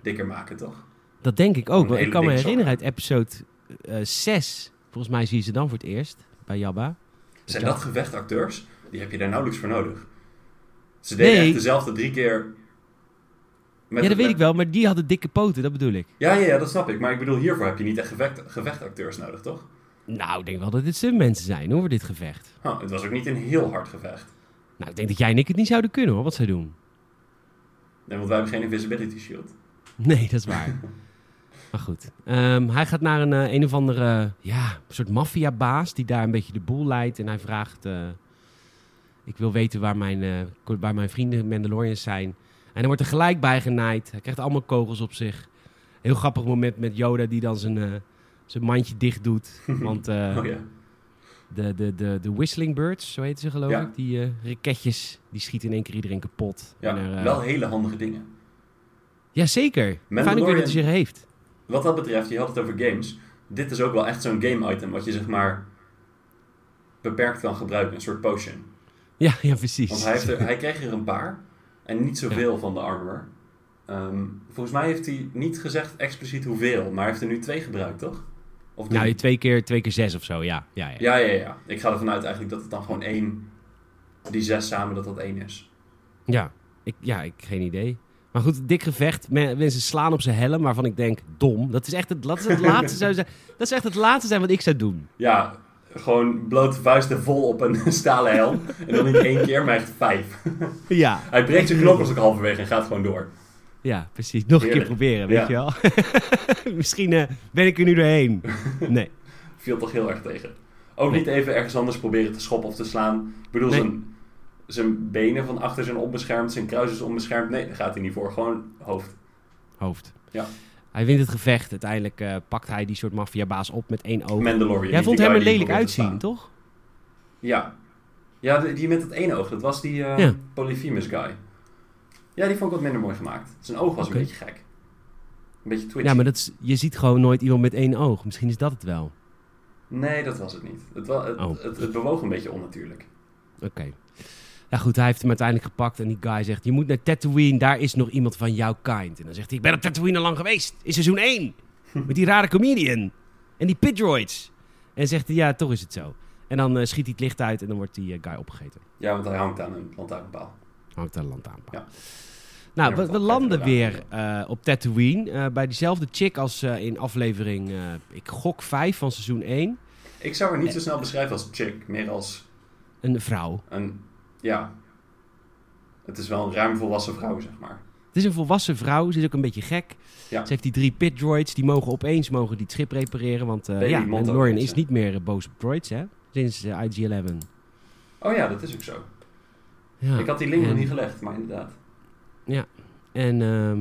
dikker maken, toch? Dat denk ik ook. Want ik kan me herinneren uit episode eh 6, volgens mij zie je ze dan voor het eerst, bij Jabba. Zijn dat gevechtacteurs? Die heb je daar nauwelijks voor nodig. Ze deden Nee. echt dezelfde drie keer... Met ja, dat weet ik wel, maar die hadden dikke poten, dat bedoel ik. Ja, ja, ja, dat snap ik. Maar ik bedoel, hiervoor heb je niet echt gevecht, gevechtacteurs nodig, toch? Nou, ik denk wel dat dit mensen zijn hoor, voor dit gevecht. Huh, het was ook niet een heel hard gevecht. Nou, ik denk dat jij en ik het niet zouden kunnen hoor, wat zij doen. Nee, want wij hebben geen invisibility shield. (laughs) Nee, dat is waar. maar goed. Ehm, hij gaat naar een, eh, een of andere ja, soort maffiabaas die daar een beetje de boel leidt. En hij vraagt... eh, ik wil weten waar mijn, eh, waar mijn vrienden Mandalorians zijn. En hij wordt er gelijk bij genaaid. Hij krijgt allemaal kogels op zich. Heel grappig moment met Yoda die dan zijn, zijn mandje dicht doet. (laughs) Want oh ja. de, de, de, de Whistling Birds, zo heten ze geloof Ja. ik. Die raketjes, die schieten in één keer iedereen kapot. Ja, En er, wel hele handige dingen. Ja, zeker. Fijn weer dat hij ze heeft. Wat dat betreft, je had het over games. Dit is ook wel echt zo'n game item wat je zeg maar beperkt kan gebruiken. Een soort potion. Ja, ja, precies. Want hij, heeft er, hij kreeg er een paar. En niet zoveel van de armor. Ehm, volgens mij heeft hij niet gezegd expliciet hoeveel. Maar hij heeft er nu twee gebruikt, toch? Of? Nou, twee keer, twee keer zes of zo, ja. ja, ja. Ja, ja, ja. Ik ga ervan uit eigenlijk dat het dan gewoon één... Die zes samen, dat dat één is. Ja, ik, ja, ik geen idee. Maar goed, dik gevecht. Men- Mensen slaan op zijn helm, waarvan ik denk, dom. Dat is echt het, dat is het (laughs) laatste zou zijn. Dat is echt het laatste zijn wat ik zou doen. Ja, gewoon blote vuisten vol op een (laughs) stalen helm. En dan niet één keer, maar echt vijf. (laughs) Ja, Hij breekt zijn knokkels ook halverwege en gaat gewoon door. ja precies. Nog een keer proberen, weet Ja. je wel. Misschien eh, ben ik er nu doorheen. Nee. Viel toch heel erg tegen. Ook Nee. niet even ergens anders proberen te schoppen of te slaan. Ik bedoel, Nee. zijn, zijn benen van achter zijn onbeschermd, zijn kruis is onbeschermd. Nee, daar gaat hij niet voor. Gewoon hoofd. Hoofd. Ja. Hij wint het gevecht. Uiteindelijk eh, pakt hij die soort maffiabaas op met één oog. Mandalorian. Jij vond hem er lelijk uitzien, toch? Ja. Ja, die, met het ene oog. Dat was die Ja. Polyphemus guy. Ja, die vond ik wat minder mooi gemaakt. Zijn oog was een beetje gek. Een beetje twitchy. Ja, maar dat is, je ziet gewoon nooit iemand met één oog. Misschien is dat het wel. Nee, dat was het niet. Het, Oh. het, het bewoog een beetje onnatuurlijk. Oké. Ja goed, hij heeft hem uiteindelijk gepakt en die guy zegt... Je moet naar Tatooine, daar is nog iemand van jouw kind. En dan zegt hij, ik ben op Tatooine al lang geweest. In seizoen 1. (laughs) Met die rare comedian. En die pitdroids. En zegt hij, ja, toch is het zo. En dan eh, schiet hij het licht uit en dan wordt die eh, guy opgegeten. Ja, want hij hangt aan een lantaarnpaal. Hangt daar een lantaarnpaal. Ja. Nou, we, landen weer eh, op Tatooine. bij diezelfde chick als in aflevering, ik gok 5 van seizoen 1. Ik zou haar niet zo snel beschrijven als chick, meer als Een vrouw. een, ja, het is wel een ruim volwassen vrouw, zeg maar. Het is een volwassen vrouw, ze is ook een beetje gek. Ja. Ze heeft die drie pit droids, die mogen opeens mogen die het schip repareren. Want eh ja, Mandalorian is niet meer eh, boos op droids, hè? Sinds eh, IG-11. Oh ja, dat is ook zo. Ja. Ik had die link nog niet gelegd, maar inderdaad. En ehm,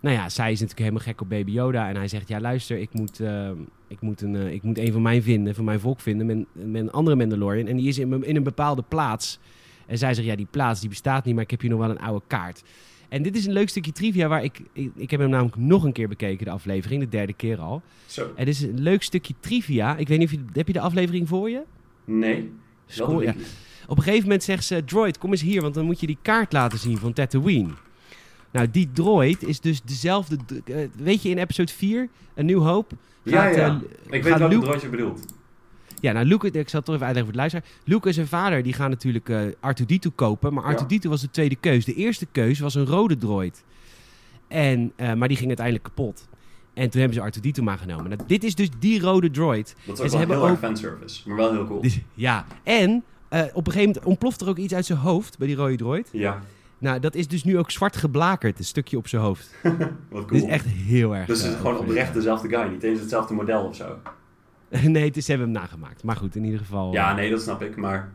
nou ja, zij is natuurlijk helemaal gek op Baby Yoda. En hij zegt, ja luister, ik moet, ehm, ik moet, een, ik moet een van mijn vinden, van mijn volk vinden, met, met een andere Mandalorian. En die is in, in een bepaalde plaats. En zij zegt, ja die plaats die bestaat niet, maar ik heb hier nog wel een oude kaart. En dit is een leuk stukje trivia waar ik, ik, ik heb hem namelijk nog een keer bekeken, de aflevering, de derde keer al. Zo. Het is een leuk stukje trivia. Ik weet niet of je, heb je de aflevering voor je? Nee, de ja. Op een gegeven moment zegt ze, droid, kom eens hier, want dan moet je die kaart laten zien van Tatooine. Nou, die droid is dus dezelfde... eh, weet je, in episode 4, A New Hope... Ja, gaat, ja. eh, Ik weet welke Luke- droidje je bedoelt. Ja, nou, Luke, ik zal het toch even uitleggen voor de luisteraar. Luke en vader die gaan natuurlijk eh R2-D2 kopen. Maar Ja. R2-D2 was de tweede keus. De eerste keus was een rode droid. En, eh, maar die ging uiteindelijk kapot. En toen hebben ze R2-D2 maar genomen. Nou, dit is dus die rode droid. Dat is ook ze wel hebben heel erg ook- fanservice, maar wel heel cool. Dus, ja, en eh, op een gegeven moment ontploft er ook iets uit zijn hoofd bij die rode droid. Ja, Nou, dat is dus nu ook zwart geblakerd, een stukje op zijn hoofd. (laughs) wat Dit cool. is echt heel erg. dus het is gewoon oprecht dezelfde guy, niet eens hetzelfde model of zo. (laughs) nee, het is, ze hebben hem nagemaakt. Maar goed, in ieder geval. Ja, eh, nee, dat snap ik, maar...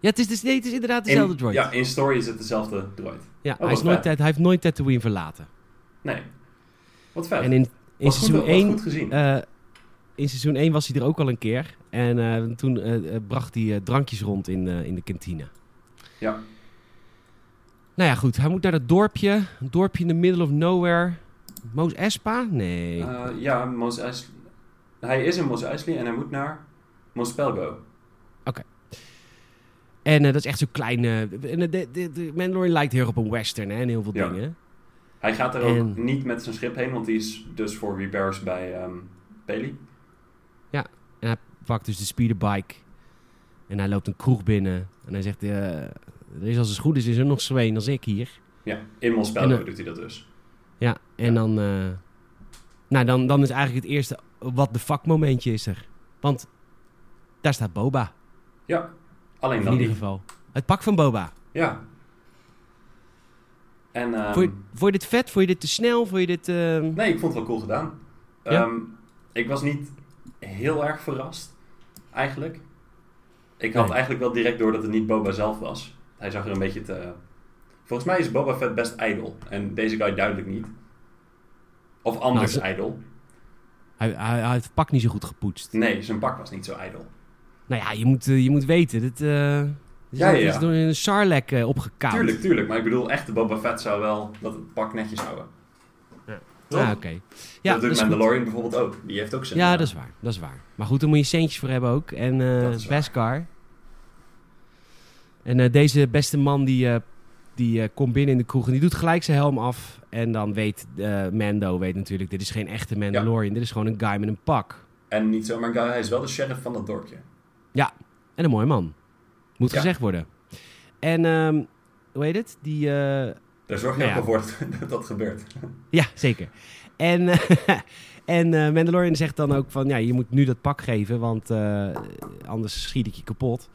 ja het, is dus, nee, het is inderdaad In, dezelfde droid. Ja, in story is het dezelfde droid. Ja, Oh, hij, is nooit, hij heeft nooit Tatooine verlaten. Nee. Wat vet. En in, in seizoen wat 1 goed gezien. eh, in seizoen 1 was hij er ook al een keer. En eh, toen bracht hij drankjes rond in, in de kantine. Ja. Nou ja, goed. Hij moet naar dat dorpje. Een dorpje in the middle of nowhere. Moos Espa? Nee. Ja, Mos Eisley. Hij is in Mos Eisley en hij moet naar Mos Pelgo. En eh, dat is echt zo'n klein... eh, en de, de, de, Mandalorian lijkt heel erg op een western hè, en heel veel Ja. dingen. Hij gaat er ook En- niet met zijn schip heen, want die is dus voor repairs bij ehm Peli. En hij pakt dus de speederbike. En hij loopt een kroeg binnen. En hij zegt... eh, er is als het goed is, is er nog zween als ik hier. Ja, in Mos Pelgo En, eh, doet hij dat dus. Ja, en Ja. dan... nou, dan, dan is eigenlijk het eerste... Wat de fuck momentje is er. Want daar staat Boba. Ja, alleen in dan ieder niet. geval. Het pak van Boba. Ja. En, ehm, Vond, je, vond je dit vet? Vond je dit te snel? Vond je dit... ehm, nee, ik vond het wel cool gedaan. Ja? Ehm, ik was niet heel erg verrast, eigenlijk. Ik had Nee. eigenlijk wel direct door dat het niet Boba zelf was. Hij zag er een beetje te... Volgens mij is Boba Fett best ijdel. En deze guy duidelijk niet. Of anders Nou, ijdel. Hij, hij, hij heeft het pak niet zo goed gepoetst. Nee, zijn pak was niet zo ijdel. Nou ja, je moet, eh, je moet weten. Dit, eh dit is, Ja, ja, dit is ja. door een Sarlacc eh, opgekauwd. Tuurlijk, tuurlijk. Maar ik bedoel, echte Boba Fett zou wel dat het pak netjes houden. Ja. Ah, oké. Ja, dat dat doet is goed. Mandalorian bijvoorbeeld ook. Die heeft ook zijn... Ja, eh, dat is waar. Dat is waar. Maar goed, daar moet je centjes voor hebben ook. En eh Dat. Beskar. En eh, deze beste man die, eh, die eh, komt binnen in de kroeg en die doet gelijk zijn helm af. En dan weet eh, Mando, weet natuurlijk, dit is geen echte Mandalorian. Dit is gewoon een guy met een pak. En niet zomaar een guy, hij is wel de sheriff van dat dorpje. En een mooi man. Moet Ja. gezegd worden. En, ehm, hoe heet het? Die, eh, Daar zorg je Nou ook ja. voor dat, (laughs) dat dat gebeurt. (laughs) Ja, zeker. En, (laughs) en eh, Mandalorian zegt dan ook van... Ja, je moet nu dat pak geven, want anders schiet ik je kapot.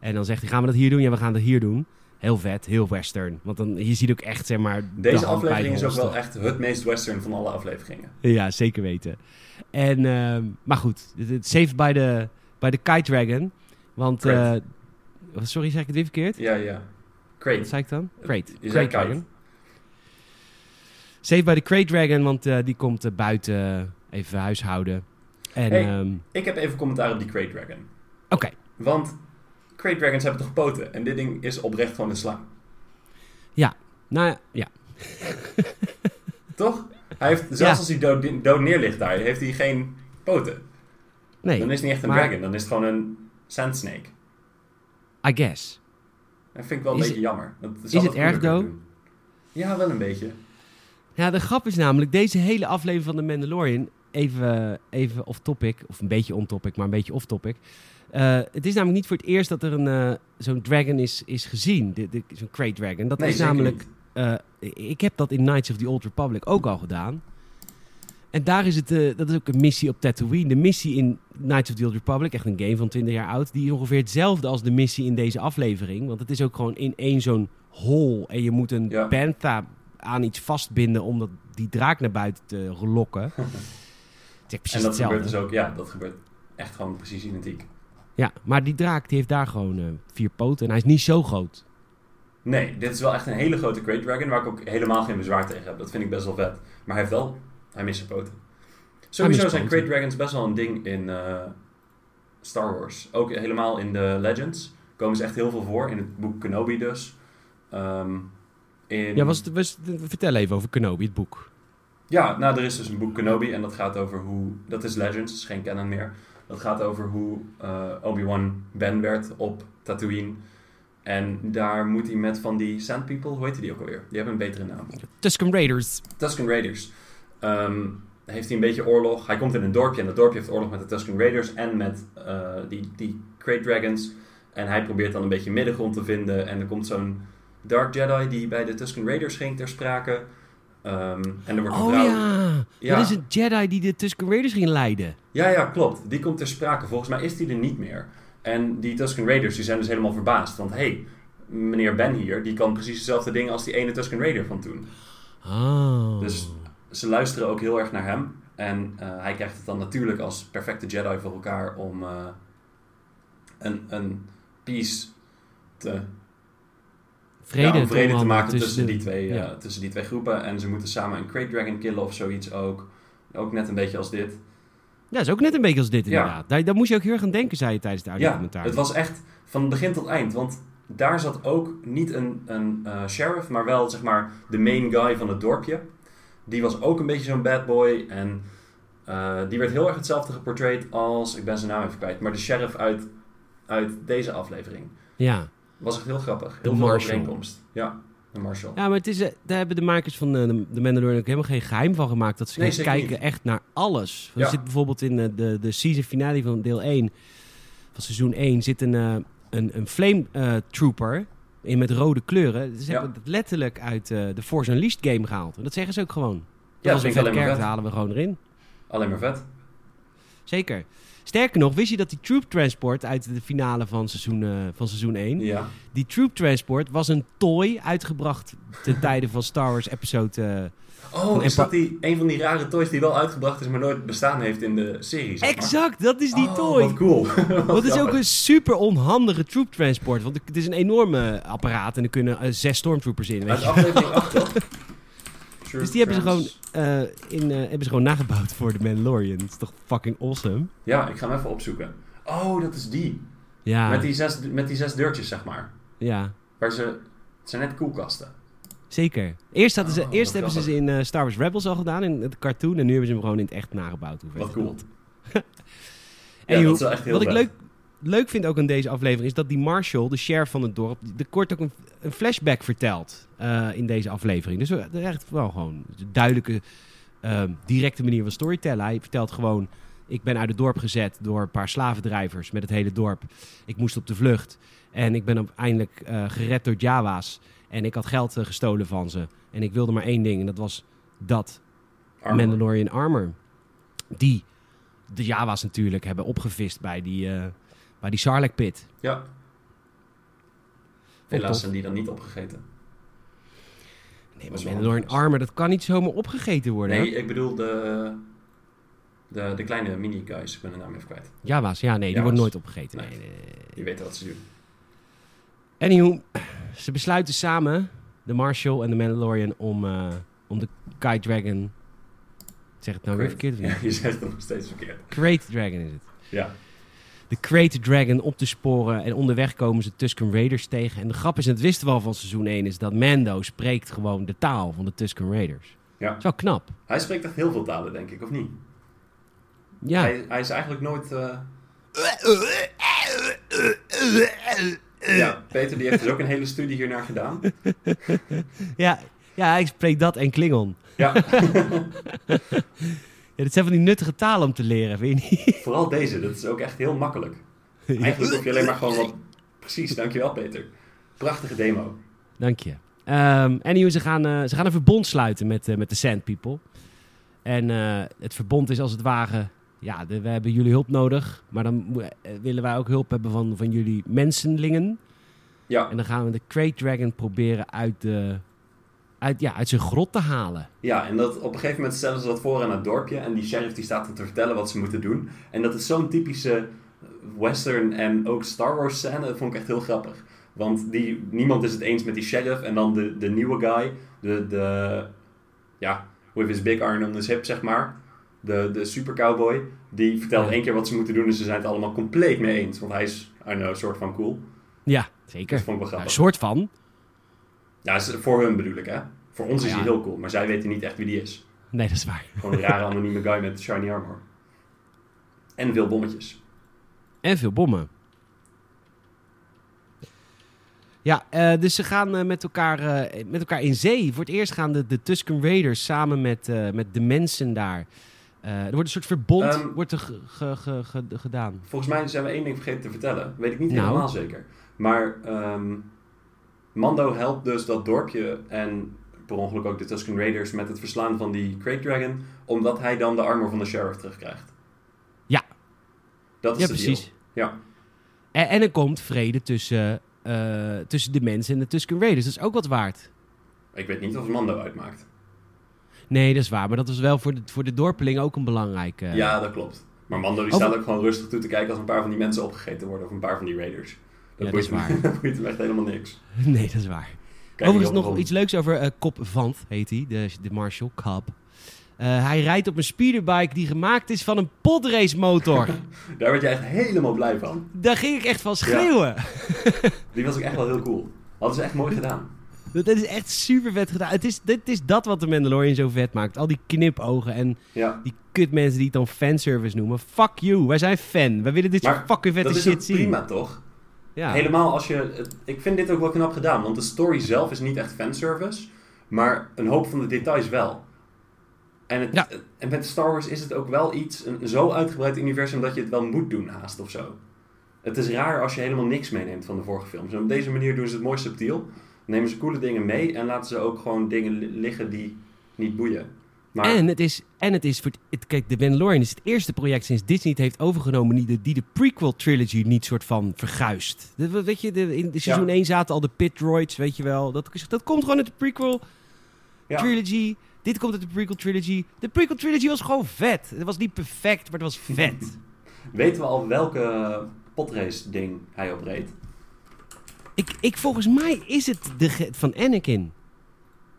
En dan zegt hij, gaan we dat hier doen? Ja, we gaan dat hier doen. Heel vet, heel western. Want dan, je ziet ook echt, zeg maar... de Deze aflevering is ook wel echt het meest western van alle afleveringen. Ja, zeker weten. En, ehm, maar goed, het, het saved by the, by the Kite Dragon. Want... eh, Crate. sorry, zeg ik het weer verkeerd? Ja, ja. Wat Crate. zei ik dan? Crate. Je Crate zei kite. Dragon. Save by the Crate Dragon, want eh, die komt eh, buiten even huishouden. En, Hey. ehm, Ik heb even commentaar op die Crate Dragon. oké. Want Crate Dragons hebben toch poten? En dit ding is oprecht gewoon een slang. Nou ja, ja. (laughs) Toch? Hij heeft, zelfs Ja. als hij dood, dood neer ligt daar, heeft hij geen poten. Nee, Dan is het niet echt een maar- dragon, dan is het gewoon een sand snake. I guess. Dat vind ik wel een Is beetje jammer. Dat is het erg, doen. Ja, wel een beetje. Ja, de grap is namelijk, deze hele aflevering van The Mandalorian, even, even off-topic, of een beetje on-topic, maar een beetje off-topic. Eh, het is namelijk niet voor het eerst dat er een, eh, zo'n dragon is, is gezien, zo'n Crate Dragon. Dat Nee, is namelijk, eh, ik heb dat in Knights of the Old Republic ook al gedaan. En daar is het, dat is ook een missie op Tatooine. De missie in Knights of the Old Republic, echt een game van 20 jaar oud, die is ongeveer hetzelfde als de missie in deze aflevering. Want het is ook gewoon in één zo'n hol en je moet een Ja. bantha aan iets vastbinden om dat, die draak naar buiten te lokken. (laughs) het is precies En dat hetzelfde. gebeurt dus ook, ja, dat gebeurt echt gewoon precies identiek. Ja, maar die draak die heeft daar gewoon eh, vier poten en hij is niet zo groot. Nee, dit is wel echt een hele grote Great Dragon, waar ik ook helemaal geen bezwaar tegen heb. Dat vind ik best wel vet. Maar hij heeft wel, hij mist zijn poten. Sowieso zijn. Great Dragons best wel een ding in eh, Star Wars. Ook helemaal in de Legends komen ze echt heel veel voor. In het boek Kenobi dus. Ehm, in... Ja, was het, was, vertel even over Kenobi, het boek. Ja, nou, er is dus een boek Kenobi en dat gaat over hoe... Dat is Legends, dat is geen canon meer. Dat gaat over hoe eh, Obi-Wan Ben werd op Tatooine. En daar moet hij met van die Sand People, hoe heet die ook alweer? Die hebben een betere naam. Tusken Raiders. Tusken Raiders. Ehm, heeft hij een beetje oorlog. Hij komt in een dorpje en dat dorpje heeft oorlog met de Tusken Raiders en met eh, die, die Great Dragons. En hij probeert dan een beetje middengrond te vinden. En er komt zo'n Dark Jedi die bij de Tusken Raiders ging ter sprake. Ehm, en er wordt een Oh vrouw... ja. Ja. Dat is een Jedi die de Tusken Raiders ging leiden. Ja, ja, klopt. Die komt ter sprake. Volgens mij is die er niet meer. En die Tusken Raiders die zijn dus helemaal verbaasd. Want hé, hey, meneer Ben hier, die kan precies dezelfde dingen als die ene Tusken Raider van toen. Oh. Dus ze luisteren ook heel erg naar hem. En eh, hij krijgt het dan natuurlijk als perfecte Jedi voor elkaar om eh, een, een peace te, vrede, ja, om vrede te maken tussen, de- die twee, ja. tussen die twee groepen. En ze moeten samen een Great Dragon killen of zoiets ook. Ook net een beetje als dit. Ja, dat is ook net een beetje als dit Ja. inderdaad. Daar, daar moest je ook heel erg aan denken, zei je tijdens de Ja, audiocommentaar. het was echt van begin tot eind. Want daar zat ook niet een, een eh, sheriff, maar wel zeg maar de main guy van het dorpje. Die was ook een beetje zo'n bad boy. En eh, die werd heel erg hetzelfde geportrayed als, ik ben zijn naam even kwijt, maar de sheriff uit, uit deze aflevering. Ja. Was echt heel grappig. De Heel veel Marshal. overeenkomst. Ja, de Marshal. ja, maar het is, eh, daar hebben de makers van eh, de, de Mandalorian ook helemaal geen geheim van gemaakt. Dat ze Nee, kijken niet. echt naar alles. Er Ja. zit bijvoorbeeld in eh, de, de season finale van deel 1, van seizoen 1, zit een, eh, een, een flame trooper in met rode kleuren. Ze Ja. hebben het letterlijk uit eh, de Force Unleashed game gehaald. En dat zeggen ze ook gewoon. Dat Ja, was een vet. halen we gewoon erin. Alleen maar vet. Zeker. Sterker nog, wist je dat die troop transport uit de finale van seizoen, eh, van seizoen 1... Ja. Die troop transport was een toy uitgebracht ten tijde van Star Wars episode... eh, Oh, is dat die, een van die rare toys die wel uitgebracht is, maar nooit bestaan heeft in de serie? zeg maar? Exact, dat is die Oh, toy. Wat cool. (laughs) Wat Want het is ook een super onhandige troop transport. Want het is een enorme apparaat en er kunnen eh, zes stormtroopers in. Weet Uit je. aflevering 8, toch? (laughs) Dus die hebben ze gewoon, eh, in, eh, hebben ze gewoon nagebouwd voor de Mandalorian. Dat is toch fucking awesome? Ja, ik ga hem even opzoeken. Oh, dat is die. Ja, Met, die zes, met die zes deurtjes, zeg maar. ja Waar ze... Het zijn net koelkasten. zeker. Eerst, hadden ze, Oh, eerst hebben ze ze in eh, Star Wars Rebels al gedaan, in het cartoon. En nu hebben ze hem gewoon in het echt nagebouwd. Hoe Wat cool. dat? Ja, Anywho, dat is wel echt heel Wat ik leuk, leuk vind ook aan deze aflevering is dat die Marshall, de sheriff van het dorp, de kort ook een, een flashback vertelt eh, in deze aflevering. Dus echt wel gewoon een duidelijke, ehm, directe manier van storytellen. Hij vertelt gewoon, ik ben uit het dorp gezet door een paar slavendrijvers met het hele dorp. Ik moest op de vlucht en ik ben uiteindelijk eh, gered door Jawa's. En ik had geld eh, gestolen van ze. En ik wilde maar één ding en dat was dat Armor. Mandalorian armor. Die de Java's natuurlijk hebben opgevist bij die, bij die Sarlacc pit. Ja. Helaas zijn die dan niet opgegeten. Nee, maar Mandalorian armor, dat kan niet zomaar opgegeten worden. Nee, hè? ik bedoel de, de, de kleine mini-guys. Ik ben de naam even kwijt. Java's, ja, nee, die Java's. worden nooit opgegeten. Nee. Nee, nee, nee. Die weten wat ze doen. Anywho, ze besluiten samen, de Marshal en de Mandalorian, om, eh, om de Kite Dragon... Zeg het nou weer Great. verkeerd of Ja, niet? (laughs) je zegt het nog steeds verkeerd. Crate Dragon is het. Ja. De Crate Dragon op te sporen. En onderweg komen ze Tusken Raiders tegen. En de grap is, en het wisten we al van seizoen 1, is dat Mando spreekt gewoon de taal van de Tusken Raiders. Ja. Dat is wel knap. Hij spreekt echt heel veel talen, denk ik, of niet? Ja. Hij, hij is eigenlijk nooit... eh, Ja, Peter die heeft dus ook een hele studie hiernaar gedaan. (laughs) Ja, ja, hij spreekt dat en Klingon. Ja, (laughs) Ja, dat zijn van die nuttige talen om te leren, weet je niet? (laughs) vooral deze. Dat is ook echt heel makkelijk. Eigenlijk hoef je alleen maar gewoon wat... Precies, dankjewel Peter. Prachtige demo. Dank je. Ehm anyway, ze gaan, eh, ze gaan een verbond sluiten met, eh, met de Sand People. En eh, het verbond is als het ware... Ja, de- we hebben jullie hulp nodig. Maar dan willen wij ook hulp hebben van, van jullie mensenlingen. Ja, En dan gaan we de Crate Dragon proberen uit, de, uit, ja, uit zijn grot te halen. ja, en dat, op een gegeven moment stellen ze dat voor aan het dorpje. En die sheriff die staat dan te vertellen wat ze moeten doen. En dat is zo'n typische western en ook Star Wars scène. Dat vond ik echt heel grappig. Want die, niemand is het eens met die sheriff. En dan de, de nieuwe guy, de, de, ja, with his big iron on his hip, zeg maar. De, de super cowboy, die vertelt Ja. één keer wat ze moeten doen. En ze zijn het allemaal compleet mee eens. Want hij is, I don't know, een soort van cool. Ja, zeker. Dat vond ik wel Ja, een grappig. soort van. Ja, is- voor hun bedoel ik, hè. Voor ons is hij heel cool, maar zij weten niet echt wie die is. Nee, dat is waar. Gewoon een rare anonieme guy met shiny armor. En veel bommetjes. En veel bommen. Ja, eh, dus ze gaan eh, met, elkaar, eh, met elkaar in zee. Voor het eerst gaan de, de Tusken Raiders samen met, met de mensen daar er wordt een soort verbond Ehm, wordt er ge- ge- ge- ge- gedaan. Volgens mij zijn we één ding vergeten te vertellen. Weet ik niet Nou. helemaal zeker. Maar ehm, Mando helpt dus dat dorpje en per ongeluk ook de Tusken Raiders met het verslaan van die Crate Dragon, omdat hij dan de armor van de sheriff terugkrijgt. Ja. Dat is Ja, precies. deal. Ja. En, en er komt vrede tussen, eh, tussen de mensen en de Tusken Raiders. Dat is ook wat waard. Ik weet niet of Mando uitmaakt. Nee, dat is waar. Maar dat was wel voor de, voor de dorpelingen ook een belangrijke... Ja, dat klopt. Maar Mando die staat ook gewoon rustig toe te kijken als een paar van die mensen opgegeten worden of een paar van die Raiders. Ja, dat is waar. (laughs) dat boeit hem echt helemaal niks. (laughs) Nee, dat is waar. Kijk Overigens nog iets leuks over eh Cop Vant, heet hij. De, de Marshall Cobb. Eh, hij rijdt op een speederbike die gemaakt is van een podrace motor. (laughs) Daar werd je echt helemaal blij van. Daar ging ik echt van schreeuwen. Die was ook echt wel heel cool. Hadden ze echt mooi gedaan. Dat is echt super vet gedaan. Het is, dit is dat wat de Mandalorian zo vet maakt. Al die knipogen en Ja. die kutmensen die het dan fanservice noemen. Fuck you, wij zijn fan. Wij willen dit soort fucking vette dat is shit zien. prima, toch? Ja. Helemaal als je... Ik vind dit ook wel knap gedaan, want de story zelf is niet echt fanservice, maar een hoop van de details wel. En, het, Ja. en met Star Wars is het ook wel iets, een zo uitgebreid universum dat je het wel moet doen haast of zo. Het is raar als je helemaal niks meeneemt van de vorige films. En op deze manier doen ze het mooi subtiel. Nemen ze coole dingen mee en laten ze ook gewoon dingen li- liggen die niet boeien. Maar En het is, en het is voor het, kijk, de Mandalorian is het eerste project sinds Disney het heeft overgenomen die de, die de prequel trilogy niet soort van verguist. De, weet je, de, in de seizoen Ja. 1 zaten al de pit droids, weet je wel. Dat, dat komt gewoon uit de prequel Ja. trilogy. Dit komt uit de prequel trilogy. De prequel trilogy was gewoon vet. Het was niet perfect, maar het was vet. (laughs) weten we al welke potrace ding hij opreed? ik, ik, volgens mij is het de van Anakin.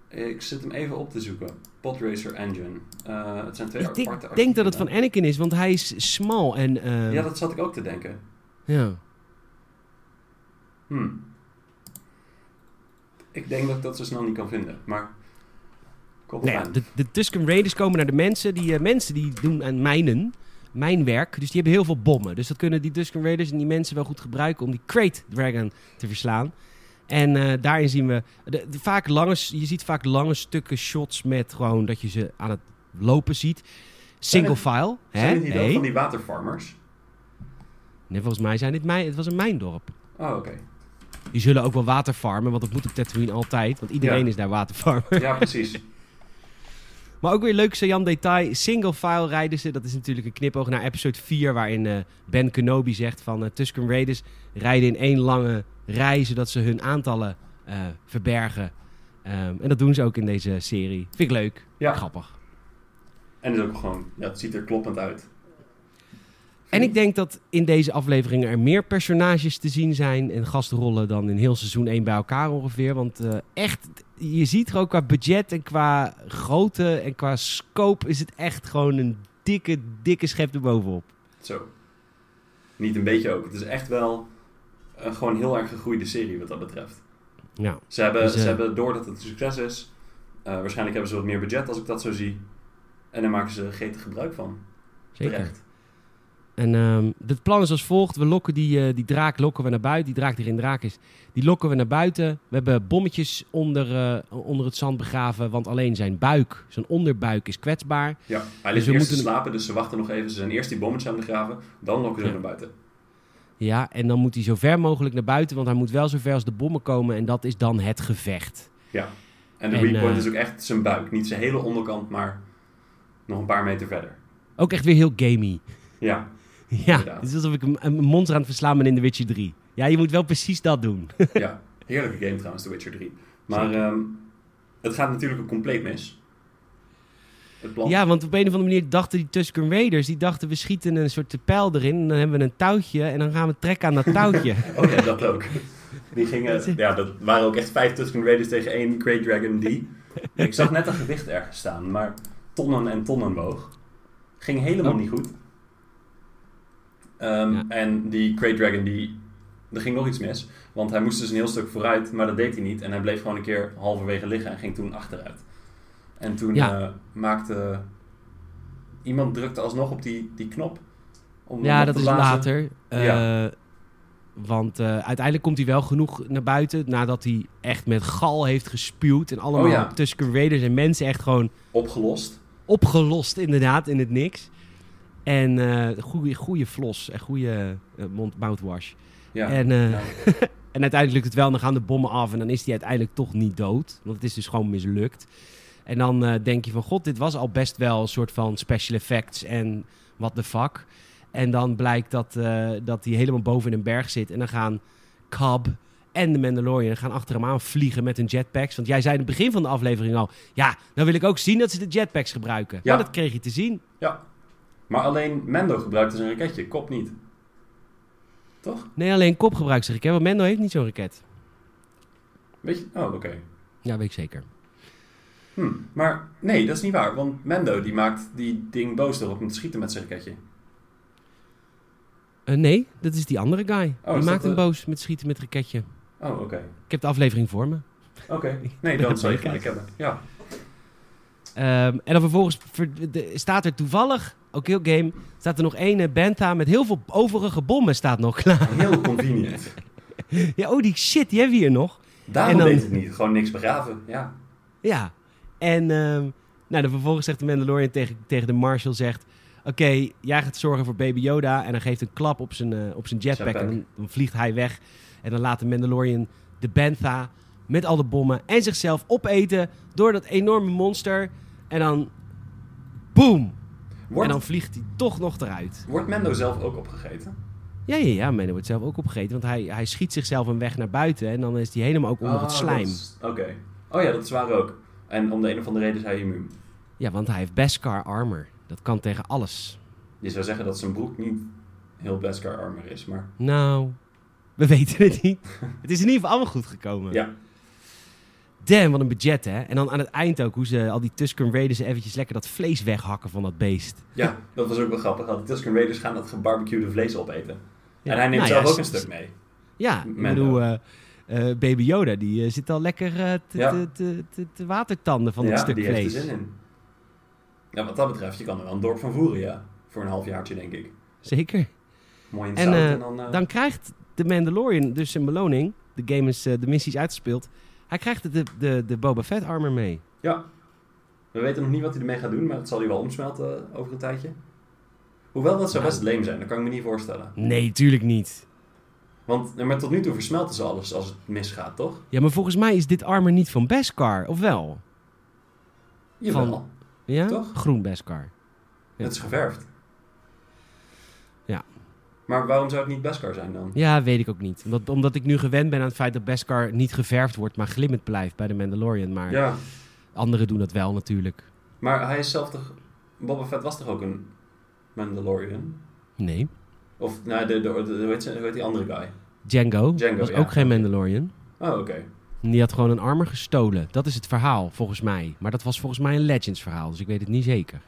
Ik zit hem even op te zoeken. Podracer Engine. Eh, het zijn twee Ik denk, aparte denk dat het van. Anakin is, want hij is smal en... ehm, Ja, dat zat ik ook te denken. ja. Hm. Ik denk dat ik dat zo snel niet kan vinden, maar... Nou ja, de, de Tusken Raiders komen naar de mensen. Die eh, mensen die doen aan mijnen, mijnwerk. Dus die hebben heel veel bommen. Dus dat kunnen die Tusken Raiders en die mensen wel goed gebruiken om die Crate Dragon te verslaan. En eh, daarin zien we de, de- vaak lange, je ziet vaak lange stukken shots met gewoon dat je ze aan het lopen ziet. Single het- file. Hè? Zijn het niet ook van die waterfarmers? nee, volgens mij zijn dit mijn, het was een mijndorp. Oh, oké. Die zullen ook wel waterfarmen, want dat moet op Tatooine altijd. Want iedereen Ja. is daar waterfarmer. Ja, precies. (laughs) Maar ook weer leuk Sajan detail. Single file rijden ze. Dat is natuurlijk een knipoog naar episode 4. Waarin eh, Ben Kenobi zegt van eh, Tusken Raiders rijden in één lange rij. Zodat ze hun aantallen eh, verbergen. Ehm, en dat doen ze ook in deze serie. Vind ik leuk. Ja. Grappig. En het is ook gewoon... Ja, het ziet er kloppend uit. En ik denk dat in deze afleveringen er meer personages te zien zijn. En gastrollen dan in heel seizoen 1 bij elkaar ongeveer. Want echt, je ziet er ook qua budget en qua grootte en qua scope is het echt gewoon een dikke, dikke schep erbovenop. Zo. Niet een beetje ook. Het is echt wel een gewoon heel erg gegroeide serie wat dat betreft. Ja. Ze hebben, Dus, eh, ze hebben door dat het een succes is. eh, waarschijnlijk hebben ze wat meer budget als ik dat zo zie. En daar maken ze gretig gebruik van. Zeker. Terecht. En ehm, het plan is als volgt. We lokken die, eh, die draak lokken we naar buiten. Die draak die erin draak is. Die lokken we naar buiten. We hebben bommetjes onder, eh, onder het zand begraven. Want alleen zijn buik, zijn onderbuik is kwetsbaar. Ja, hij Dus ligt we eerst te moeten- slapen, dus ze wachten nog even. Ze zijn eerst die bommetjes aan het graven, dan lokken ze Ja. hem naar buiten. Ja, en dan moet hij zo ver mogelijk naar buiten. Want hij moet wel zo ver als de bommen komen. En dat is dan het gevecht. Ja. En de weak point eh, is ook echt zijn buik. Niet zijn hele onderkant, maar nog een paar meter verder. Ook echt weer heel gamey. Ja, Ja, Inderdaad. het is alsof ik een, een monster aan het verslaan ben in The Witcher 3. Ja, je moet wel precies dat doen. (laughs) ja. Heerlijke game trouwens, The Witcher 3. Maar ehm, het gaat natuurlijk ook compleet mis. Het plan. Ja, want op een of andere manier dachten die Tusken Raiders... die dachten we schieten een soort pijl erin... en dan hebben we een touwtje en dan gaan we trekken aan dat (laughs) touwtje. Oh ja, dat ook. Die gingen, ja, dat waren ook echt vijf Tusken Raiders tegen één Great Dragon die. (laughs) Ik zag net een gewicht ergens staan, maar tonnen en tonnen woog. Ging helemaal Oh. niet goed. Ehm, Ja. En die Great Dragon, die, er ging nog iets mis. Want hij moest dus een heel stuk vooruit, maar dat deed hij niet. En hij bleef gewoon een keer halverwege liggen en ging toen achteruit. En toen Ja. eh, maakte... Iemand drukte alsnog op die, die knop. Om ja, dat is blazen. later. Eh, Want eh, uiteindelijk komt hij wel genoeg naar buiten... nadat hij echt met gal heeft gespuwd... en allemaal Oh ja. Tusken Raiders en mensen echt gewoon... Opgelost. opgelost inderdaad in het niks. En eh goede, goede flos en goede eh, mond, mouthwash. Ja. En, eh, (laughs) En uiteindelijk lukt het wel, en dan gaan de bommen af en dan is hij uiteindelijk toch niet dood. Want het is dus gewoon mislukt. En dan eh, denk je van, god, dit was al best wel een soort van special effects en what the fuck. En dan blijkt dat, eh, dat hij helemaal boven in een berg zit. En dan gaan Cobb en de Mandalorian gaan achter hem aan vliegen met hun jetpacks. Want jij zei in het begin van de aflevering al, ja, dan wil ik ook zien dat ze de jetpacks gebruiken. Ja, Ja. dat kreeg je te zien. ja. Maar alleen Mendo gebruikte zijn raketje, Kop niet. Toch? Nee, alleen Cobb gebruikt zich. Want Mendo heeft niet zo'n raket. Weet je? Oh, oké. Ja, weet ik zeker. Hm. Maar nee, dat is niet waar. Want Mendo die maakt die ding boos door op hem te schieten met zijn raketje. Eh, nee, dat is die andere guy. die is maakt dat, hem boos met schieten met raketje. Oh, oké. Ik heb de aflevering voor me. Oké. (laughs) Nee, dan zou je (laughs) gelijk hebben. Ja. Ehm, en dan vervolgens staat er toevallig, ook heel game, staat er nog één eh, Bantha met heel veel overige bommen staat nog klaar. Heel convenient. (laughs) ja, oh die shit, die hebben we hier nog. Daarom dan- deed het niet. Gewoon niks begraven. Ja. Ja. En ehm, nou, dan vervolgens zegt de Mandalorian tegen, tegen de Marshal, zegt... Oké, jij gaat zorgen voor Baby Yoda. En dan geeft een klap op zijn, eh, op zijn jetpack. Jetpack. En dan, dan vliegt hij weg. En dan laat de Mandalorian de Bantha met al de bommen en zichzelf opeten door dat enorme monster. En dan... Boom! Wordt, En dan vliegt hij toch nog eruit. wordt Mendo zelf ook opgegeten? Ja, ja, ja. Mendo wordt zelf ook opgegeten. Want hij, hij schiet zichzelf een weg naar buiten. En dan is hij helemaal ook onder Oh, het dat slijm. is- Oké. Oh ja, dat is waar ook. En om de een of andere reden is hij immuun. Ja, want hij heeft Beskar armor. Dat kan tegen alles. Je zou zeggen dat zijn broek niet heel Beskar armor is, maar Nou, we (laughs) weten het niet. het is in ieder geval allemaal goed gekomen. ja. Damn, wat een budget, hè? En dan aan het eind ook, hoe ze al die Tusken Raiders eventjes lekker dat vlees weghakken van dat beest. Ja, dat was ook wel grappig. Al die Tusken Raiders gaan dat gebarbecuede vlees opeten. Ja. En hij neemt Nou zelf ja, ook een stuk mee. Ja, ik Mando. bedoel, eh, eh, Baby Yoda, die eh, zit al lekker te, Ja. te, te, te, te watertanden van ja, dat stuk die vlees. heeft er zin in. Ja, wat dat betreft, je kan er wel een dorp van voeren, ja. Voor een halfjaartje, denk ik. Zeker. Mooi in En, zout en dan... Dan krijgt de Mandalorian dus zijn beloning. De game is, de missie is uitgespeeld. Hij krijgt de, de, de Boba Fett armor mee. Ja. We weten nog niet wat hij ermee gaat doen, maar het zal hij wel omsmelten eh, over een tijdje. Hoewel, dat zou Nou. best leem zijn. Dat kan ik me niet voorstellen. Nee, tuurlijk niet. Want maar tot nu toe versmelten ze alles als het misgaat, toch? Ja, maar volgens mij is dit armor niet van Beskar, of wel? Jawel. Van- Ja? Toch? Groen Beskar. Ja. Het is geverfd. Maar waarom zou het niet Beskar zijn dan? Ja, weet ik ook niet. Omdat, omdat ik nu gewend ben aan het feit dat Beskar niet geverfd wordt, maar glimmend blijft bij de Mandalorian. Maar Ja, anderen doen dat wel natuurlijk. maar hij is zelf toch... Boba Fett was toch ook een Mandalorian? Nee. Of, nou, de, de, de- hoe, heet ze- hoe heet die andere guy? Django, Django, was ja. ook geen Mandalorian. Oh, oké. Die had gewoon een armor gestolen. Dat is het verhaal, volgens mij. Maar dat was volgens mij een Legends verhaal, dus ik weet het niet zeker.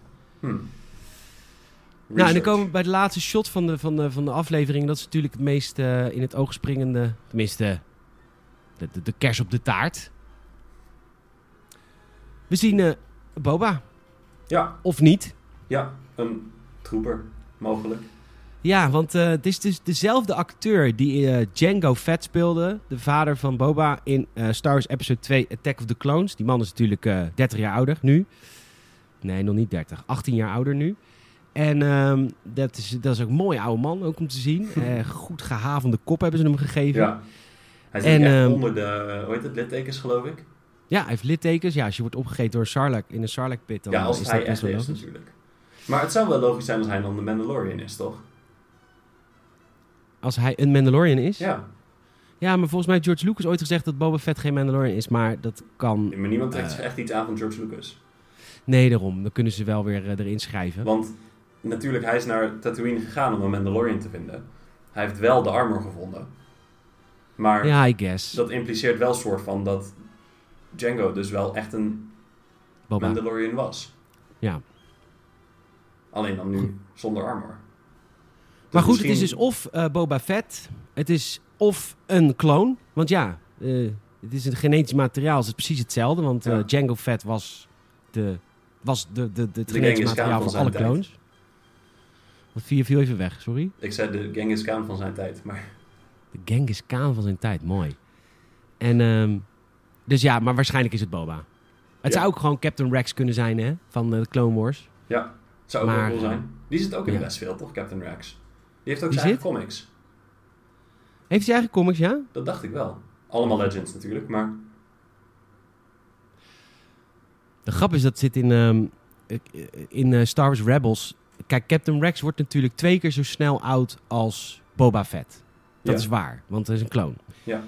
Nou, en dan komen we bij de laatste shot van de, van de, van de aflevering. Dat is natuurlijk het meest eh, in het oog springende. Tenminste, de, de, de kers op de taart. We zien eh, Boba. Ja, Of niet. ja, een trooper, mogelijk. Ja, want eh, het is dus dezelfde acteur die eh, Django Fett speelde. De vader van Boba in eh, Star Wars Episode 2 Attack of the Clones. Die man is natuurlijk eh 30 jaar ouder nu. Nee, nog niet 30. 18 jaar ouder nu. En ehm, dat, is, dat is ook een mooie oude man ook om te zien. (laughs) Eh, goed gehavende kop hebben ze hem gegeven. Ja. Hij zit En, echt ehm, onder de, hoe heet het, littekens geloof ik. Ja, hij heeft littekens. Ja, als je wordt opgegeten door Sarlacc in een Sarlacc pit, dan ja, eh, als is hij dat echt is logisch. natuurlijk. Maar het zou wel logisch zijn als hij dan de Mandalorian is, toch? Als hij een Mandalorian is. Ja. Ja, maar volgens mij heeft George Lucas ooit gezegd dat Boba Fett geen Mandalorian is. Maar dat kan... Maar niemand trekt Eh. zich echt iets aan van George Lucas. Nee, daarom. Dan kunnen ze wel weer eh, erin schrijven. Want natuurlijk, hij is naar Tatooine gegaan om een Mandalorian te vinden. Hij heeft wel de armor gevonden. Maar Ja, I guess. dat impliceert wel soort van dat Django dus wel echt een Boba. Mandalorian was. Ja. Alleen dan nu zonder armor. Dus Maar goed, het is dus of eh, Boba Fett, het is of een clone. Want ja, eh, het is een genetisch materiaal, het is precies hetzelfde. Want eh, Ja. Django Fett was, de, was de, de, de, het genetisch materiaal van van alle zijn clones. Wat viel, even weg, sorry. Ik zei de Genghis Khan van zijn tijd, maar... De Genghis Khan van zijn tijd, mooi. En, ehm, dus ja, maar waarschijnlijk is het Boba. Het Ja. zou ook gewoon Captain Rex kunnen zijn, hè? Van eh, de Clone Wars. Ja, zou ook Maar, wel cool zijn. Die zit ook in ja. de Westfield, toch, Captain Rex? Die heeft ook Die zijn eigen comics. Heeft hij eigen comics, ja? Dat dacht ik wel. Allemaal Legends natuurlijk, maar... De grap is dat zit in, ehm, in eh, Star Wars Rebels. Kijk, Captain Rex wordt natuurlijk twee keer zo snel oud als Boba Fett. Dat Ja. is waar, want hij is een kloon. Ja.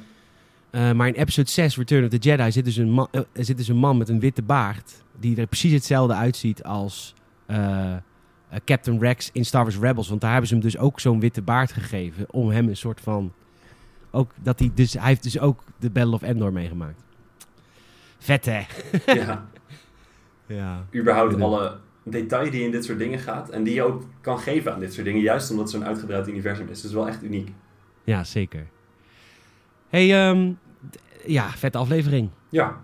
Eh, maar in episode 6, Return of the Jedi, zit dus, een man, eh, zit dus een man met een witte baard. Die er precies hetzelfde uitziet als eh, Captain Rex in Star Wars Rebels. Want daar hebben ze hem dus ook zo'n witte baard gegeven. Om hem een soort van. Ook dat hij dus. Hij heeft dus ook de Battle of Endor meegemaakt. Vet hè? ja, (laughs) Ja. überhaupt alle detail die in dit soort dingen gaat. En die je ook kan geven aan dit soort dingen. Juist omdat het zo'n uitgebreid universum is. Het is wel echt uniek. Ja, zeker. Hey, ehm, ja, vette aflevering. Ja,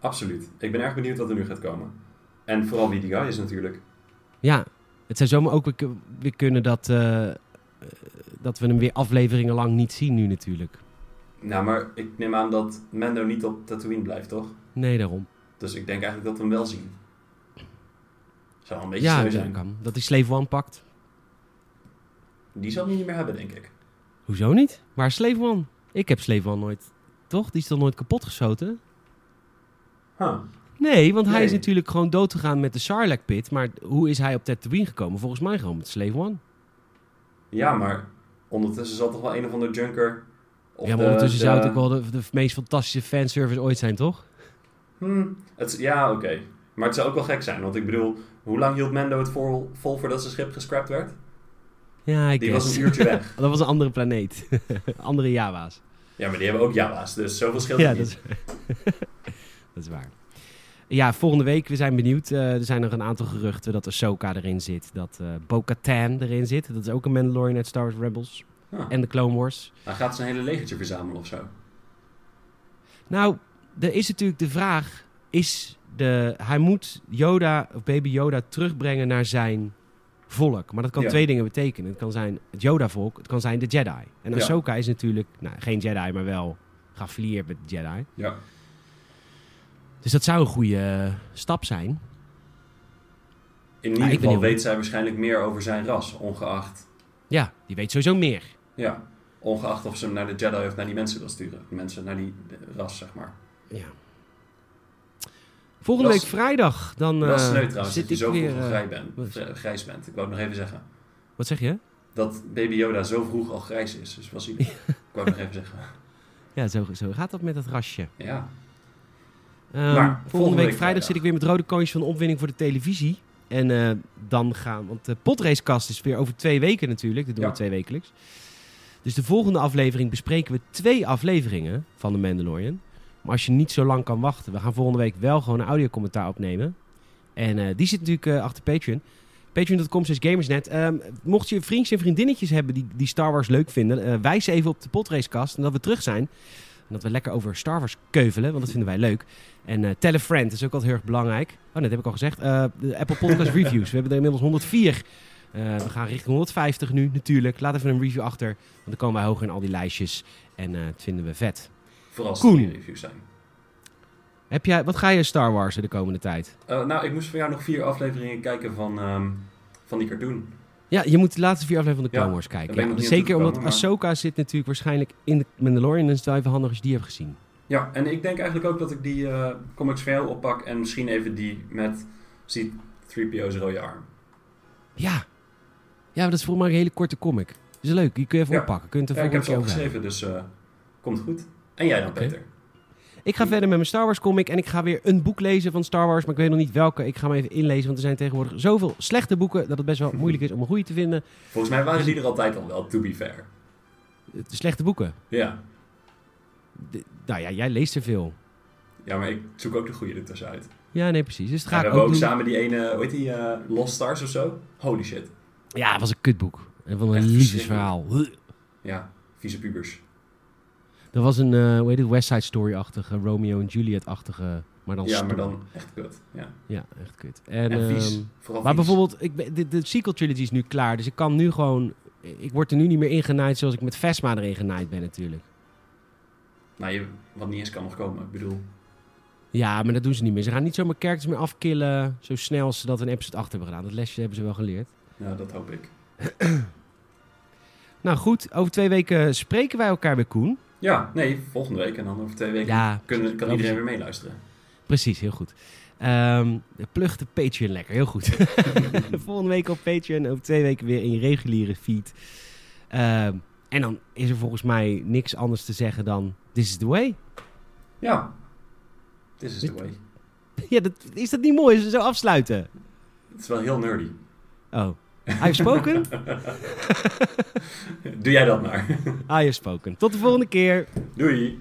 absoluut. Ik ben erg benieuwd wat er nu gaat komen. En vooral wie die guy is natuurlijk. Ja, het zou zomaar ook weer, weer kunnen dat, eh, dat we hem weer afleveringen lang niet zien nu natuurlijk. Nou, maar ik neem aan dat Mando niet op Tatooine blijft, toch? Nee, daarom. Dus ik denk eigenlijk dat we hem wel zien. Zou een beetje Ja, zijn. kan. Dat hij Slave One pakt. Die zal hij niet meer hebben, denk ik. Hoezo niet? Waar is Slave One? Ik heb Slave One nooit... Toch? Die is dan nooit kapot geschoten? Huh. Nee, want hij is natuurlijk gewoon dood gegaan met de Sarlacc pit. Maar hoe is hij op Tatooine gekomen? Volgens mij gewoon met Slave One. Ja, maar ondertussen zal toch wel een of ander junker... Of ja, maar de- ondertussen de- zou het ook wel de, de meest fantastische fanservice ooit zijn, toch? Hmm, het, ja, oké. Maar het zou ook wel gek zijn, want ik bedoel... Hoe lang hield Mando het vol, vol voordat zijn schip gescrapt werd? Ja, ik Die was guess. een uurtje weg. (laughs) Dat was een andere planeet. (laughs) andere Java's. Ja, maar die hebben ook Jawa's, dus zoveel scheelt Ja, dat niet. is, (laughs) dat is waar. Ja, volgende week, we zijn benieuwd. Eh, er zijn nog een aantal geruchten dat Ahsoka erin zit. Dat eh Bo-Katan erin zit. Dat is ook een Mandalorian uit Star Wars Rebels. Ah. En de Clone Wars. Hij gaat zijn hele legertje verzamelen of zo. Nou, er is natuurlijk de vraag... Is de, hij moet Yoda, of baby Yoda, terugbrengen naar zijn volk. Maar dat kan Ja. twee dingen betekenen. Het kan zijn het Yoda-volk, het kan zijn de Jedi. En Ja. Ahsoka is natuurlijk, nou, geen Jedi, maar wel geaffilieerd met de Jedi. Ja. Dus dat zou een goede eh, stap zijn. In ieder geval heel- weet zij waarschijnlijk meer over zijn ras, ongeacht... Ja, die weet sowieso meer. Ja, ongeacht of ze hem naar de Jedi of naar die mensen wil sturen. Mensen naar die ras, zeg maar. Ja. Volgende week vrijdag, dan Wel eh, sneu trouwens zit dat je ik zo weer... vroeg al eh, bent, grijs bent. Ik wou het nog even zeggen. wat zeg je? Dat baby Yoda zo vroeg al grijs is. Dus was hij... (laughs) Ik wou het nog even zeggen. Ja, zo, zo gaat dat met dat rasje. Ja. Ehm, Maar, volgende, week vrijdag, zit ik weer met rode kontjes van de opwinning voor de televisie. En eh, dan gaan, want de potracecast is weer over twee weken natuurlijk. Dat doen Ja. we twee wekelijks. Dus de volgende aflevering bespreken we twee afleveringen van de Mandalorian. Maar als je niet zo lang kan wachten, we gaan volgende week wel gewoon een audiocommentaar opnemen. En eh, die zit natuurlijk eh, achter Patreon. Patreon.com slash gamersnet. Ehm, mocht je vriendjes en vriendinnetjes hebben die, die Star Wars leuk vinden, eh, wijs even op de potracecast en dat we terug zijn. En dat we lekker over Star Wars keuvelen, want dat vinden wij leuk. En eh tell a friend is ook altijd heel erg belangrijk. Oh, dat heb ik al gezegd. De Apple Podcast (laughs) Reviews. We hebben er inmiddels 104. Eh, we gaan richting 150 nu, natuurlijk. Laat even een review achter, want dan komen wij hoger in al die lijstjes. En dat vinden we vet. Vooral het reviews zijn. Heb jij, wat ga je Star Wars de komende tijd? Eh, nou, ik moest voor jou nog vier afleveringen kijken van, ehm, van die cartoon. Ja, je moet de laatste vier afleveringen van de Clone Wars kijken. Ja, zeker omdat maar- Ahsoka zit natuurlijk waarschijnlijk in de Mandalorian. En het is wel even handig als je die hebt gezien. Ja, en ik denk eigenlijk ook dat ik die eh, comics van jou oppak. En misschien even die met C-3PO's rode arm. Ja. Ja, dat is volgens mij een hele korte comic. Dat is leuk. Die kun je even Ja. oppakken. Kun je het Ja, ik heb keer al geschreven, dus eh, komt goed. En jij dan. Peter? Ik ga verder met mijn Star Wars comic en ik ga weer een boek lezen van Star Wars, maar ik weet nog niet welke. Ik ga hem even inlezen, want er zijn tegenwoordig zoveel slechte boeken dat het best wel (laughs) moeilijk is om een goede te vinden. Volgens mij waren die er altijd al wel, to be fair. De slechte boeken. Ja. De- nou ja, jij leest er veel. Ja, maar ik zoek ook de goede ertussen uit. Ja, nee, precies. Dus dat Ja, ga we hebben ook samen die ene, hoe heet die, eh, Lost Stars of zo? Holy shit. Ja, het was een kutboek. En van een liefdesverhaal. Ja, vieze pubers. Dat was een, eh hoe heet het, West Side Story-achtige, Romeo en Juliet-achtige, maar dan Ja, maar dan echt kut. Ja. Ja, echt kut. En, En vies. ehm, Vooral maar vies. bijvoorbeeld, ik ben, de, de sequel trilogy is nu klaar, dus ik kan nu gewoon... Ik word er nu niet meer ingenaaid zoals ik met Vesma erin genaaid ben natuurlijk. Nou, je, wat niet eens kan nog komen, ik bedoel. Ja, maar dat doen ze niet meer. Ze gaan niet zomaar characters meer afkillen zo snel als ze dat in episode 8 hebben gedaan. Dat lesje hebben ze wel geleerd. Ja, dat hoop ik. (clears throat) Nou goed, over twee weken spreken wij elkaar weer, Koen. Ja, nee, volgende week en dan over twee weken Ja, kunnen, kan iedereen weer meeluisteren. Precies, heel goed. Ehm plug de Patreon lekker, heel goed. (laughs) Volgende week op Patreon, over twee weken weer in je reguliere feed. Ehm, en dan is er volgens mij niks anders te zeggen dan This is the way. Ja, this is the way. (laughs) ja, dat, is dat niet mooi we zo afsluiten? Het is wel heel nerdy. Oh, I have spoken? (laughs) Doe jij dat maar. I have spoken. Tot de volgende keer. Doei!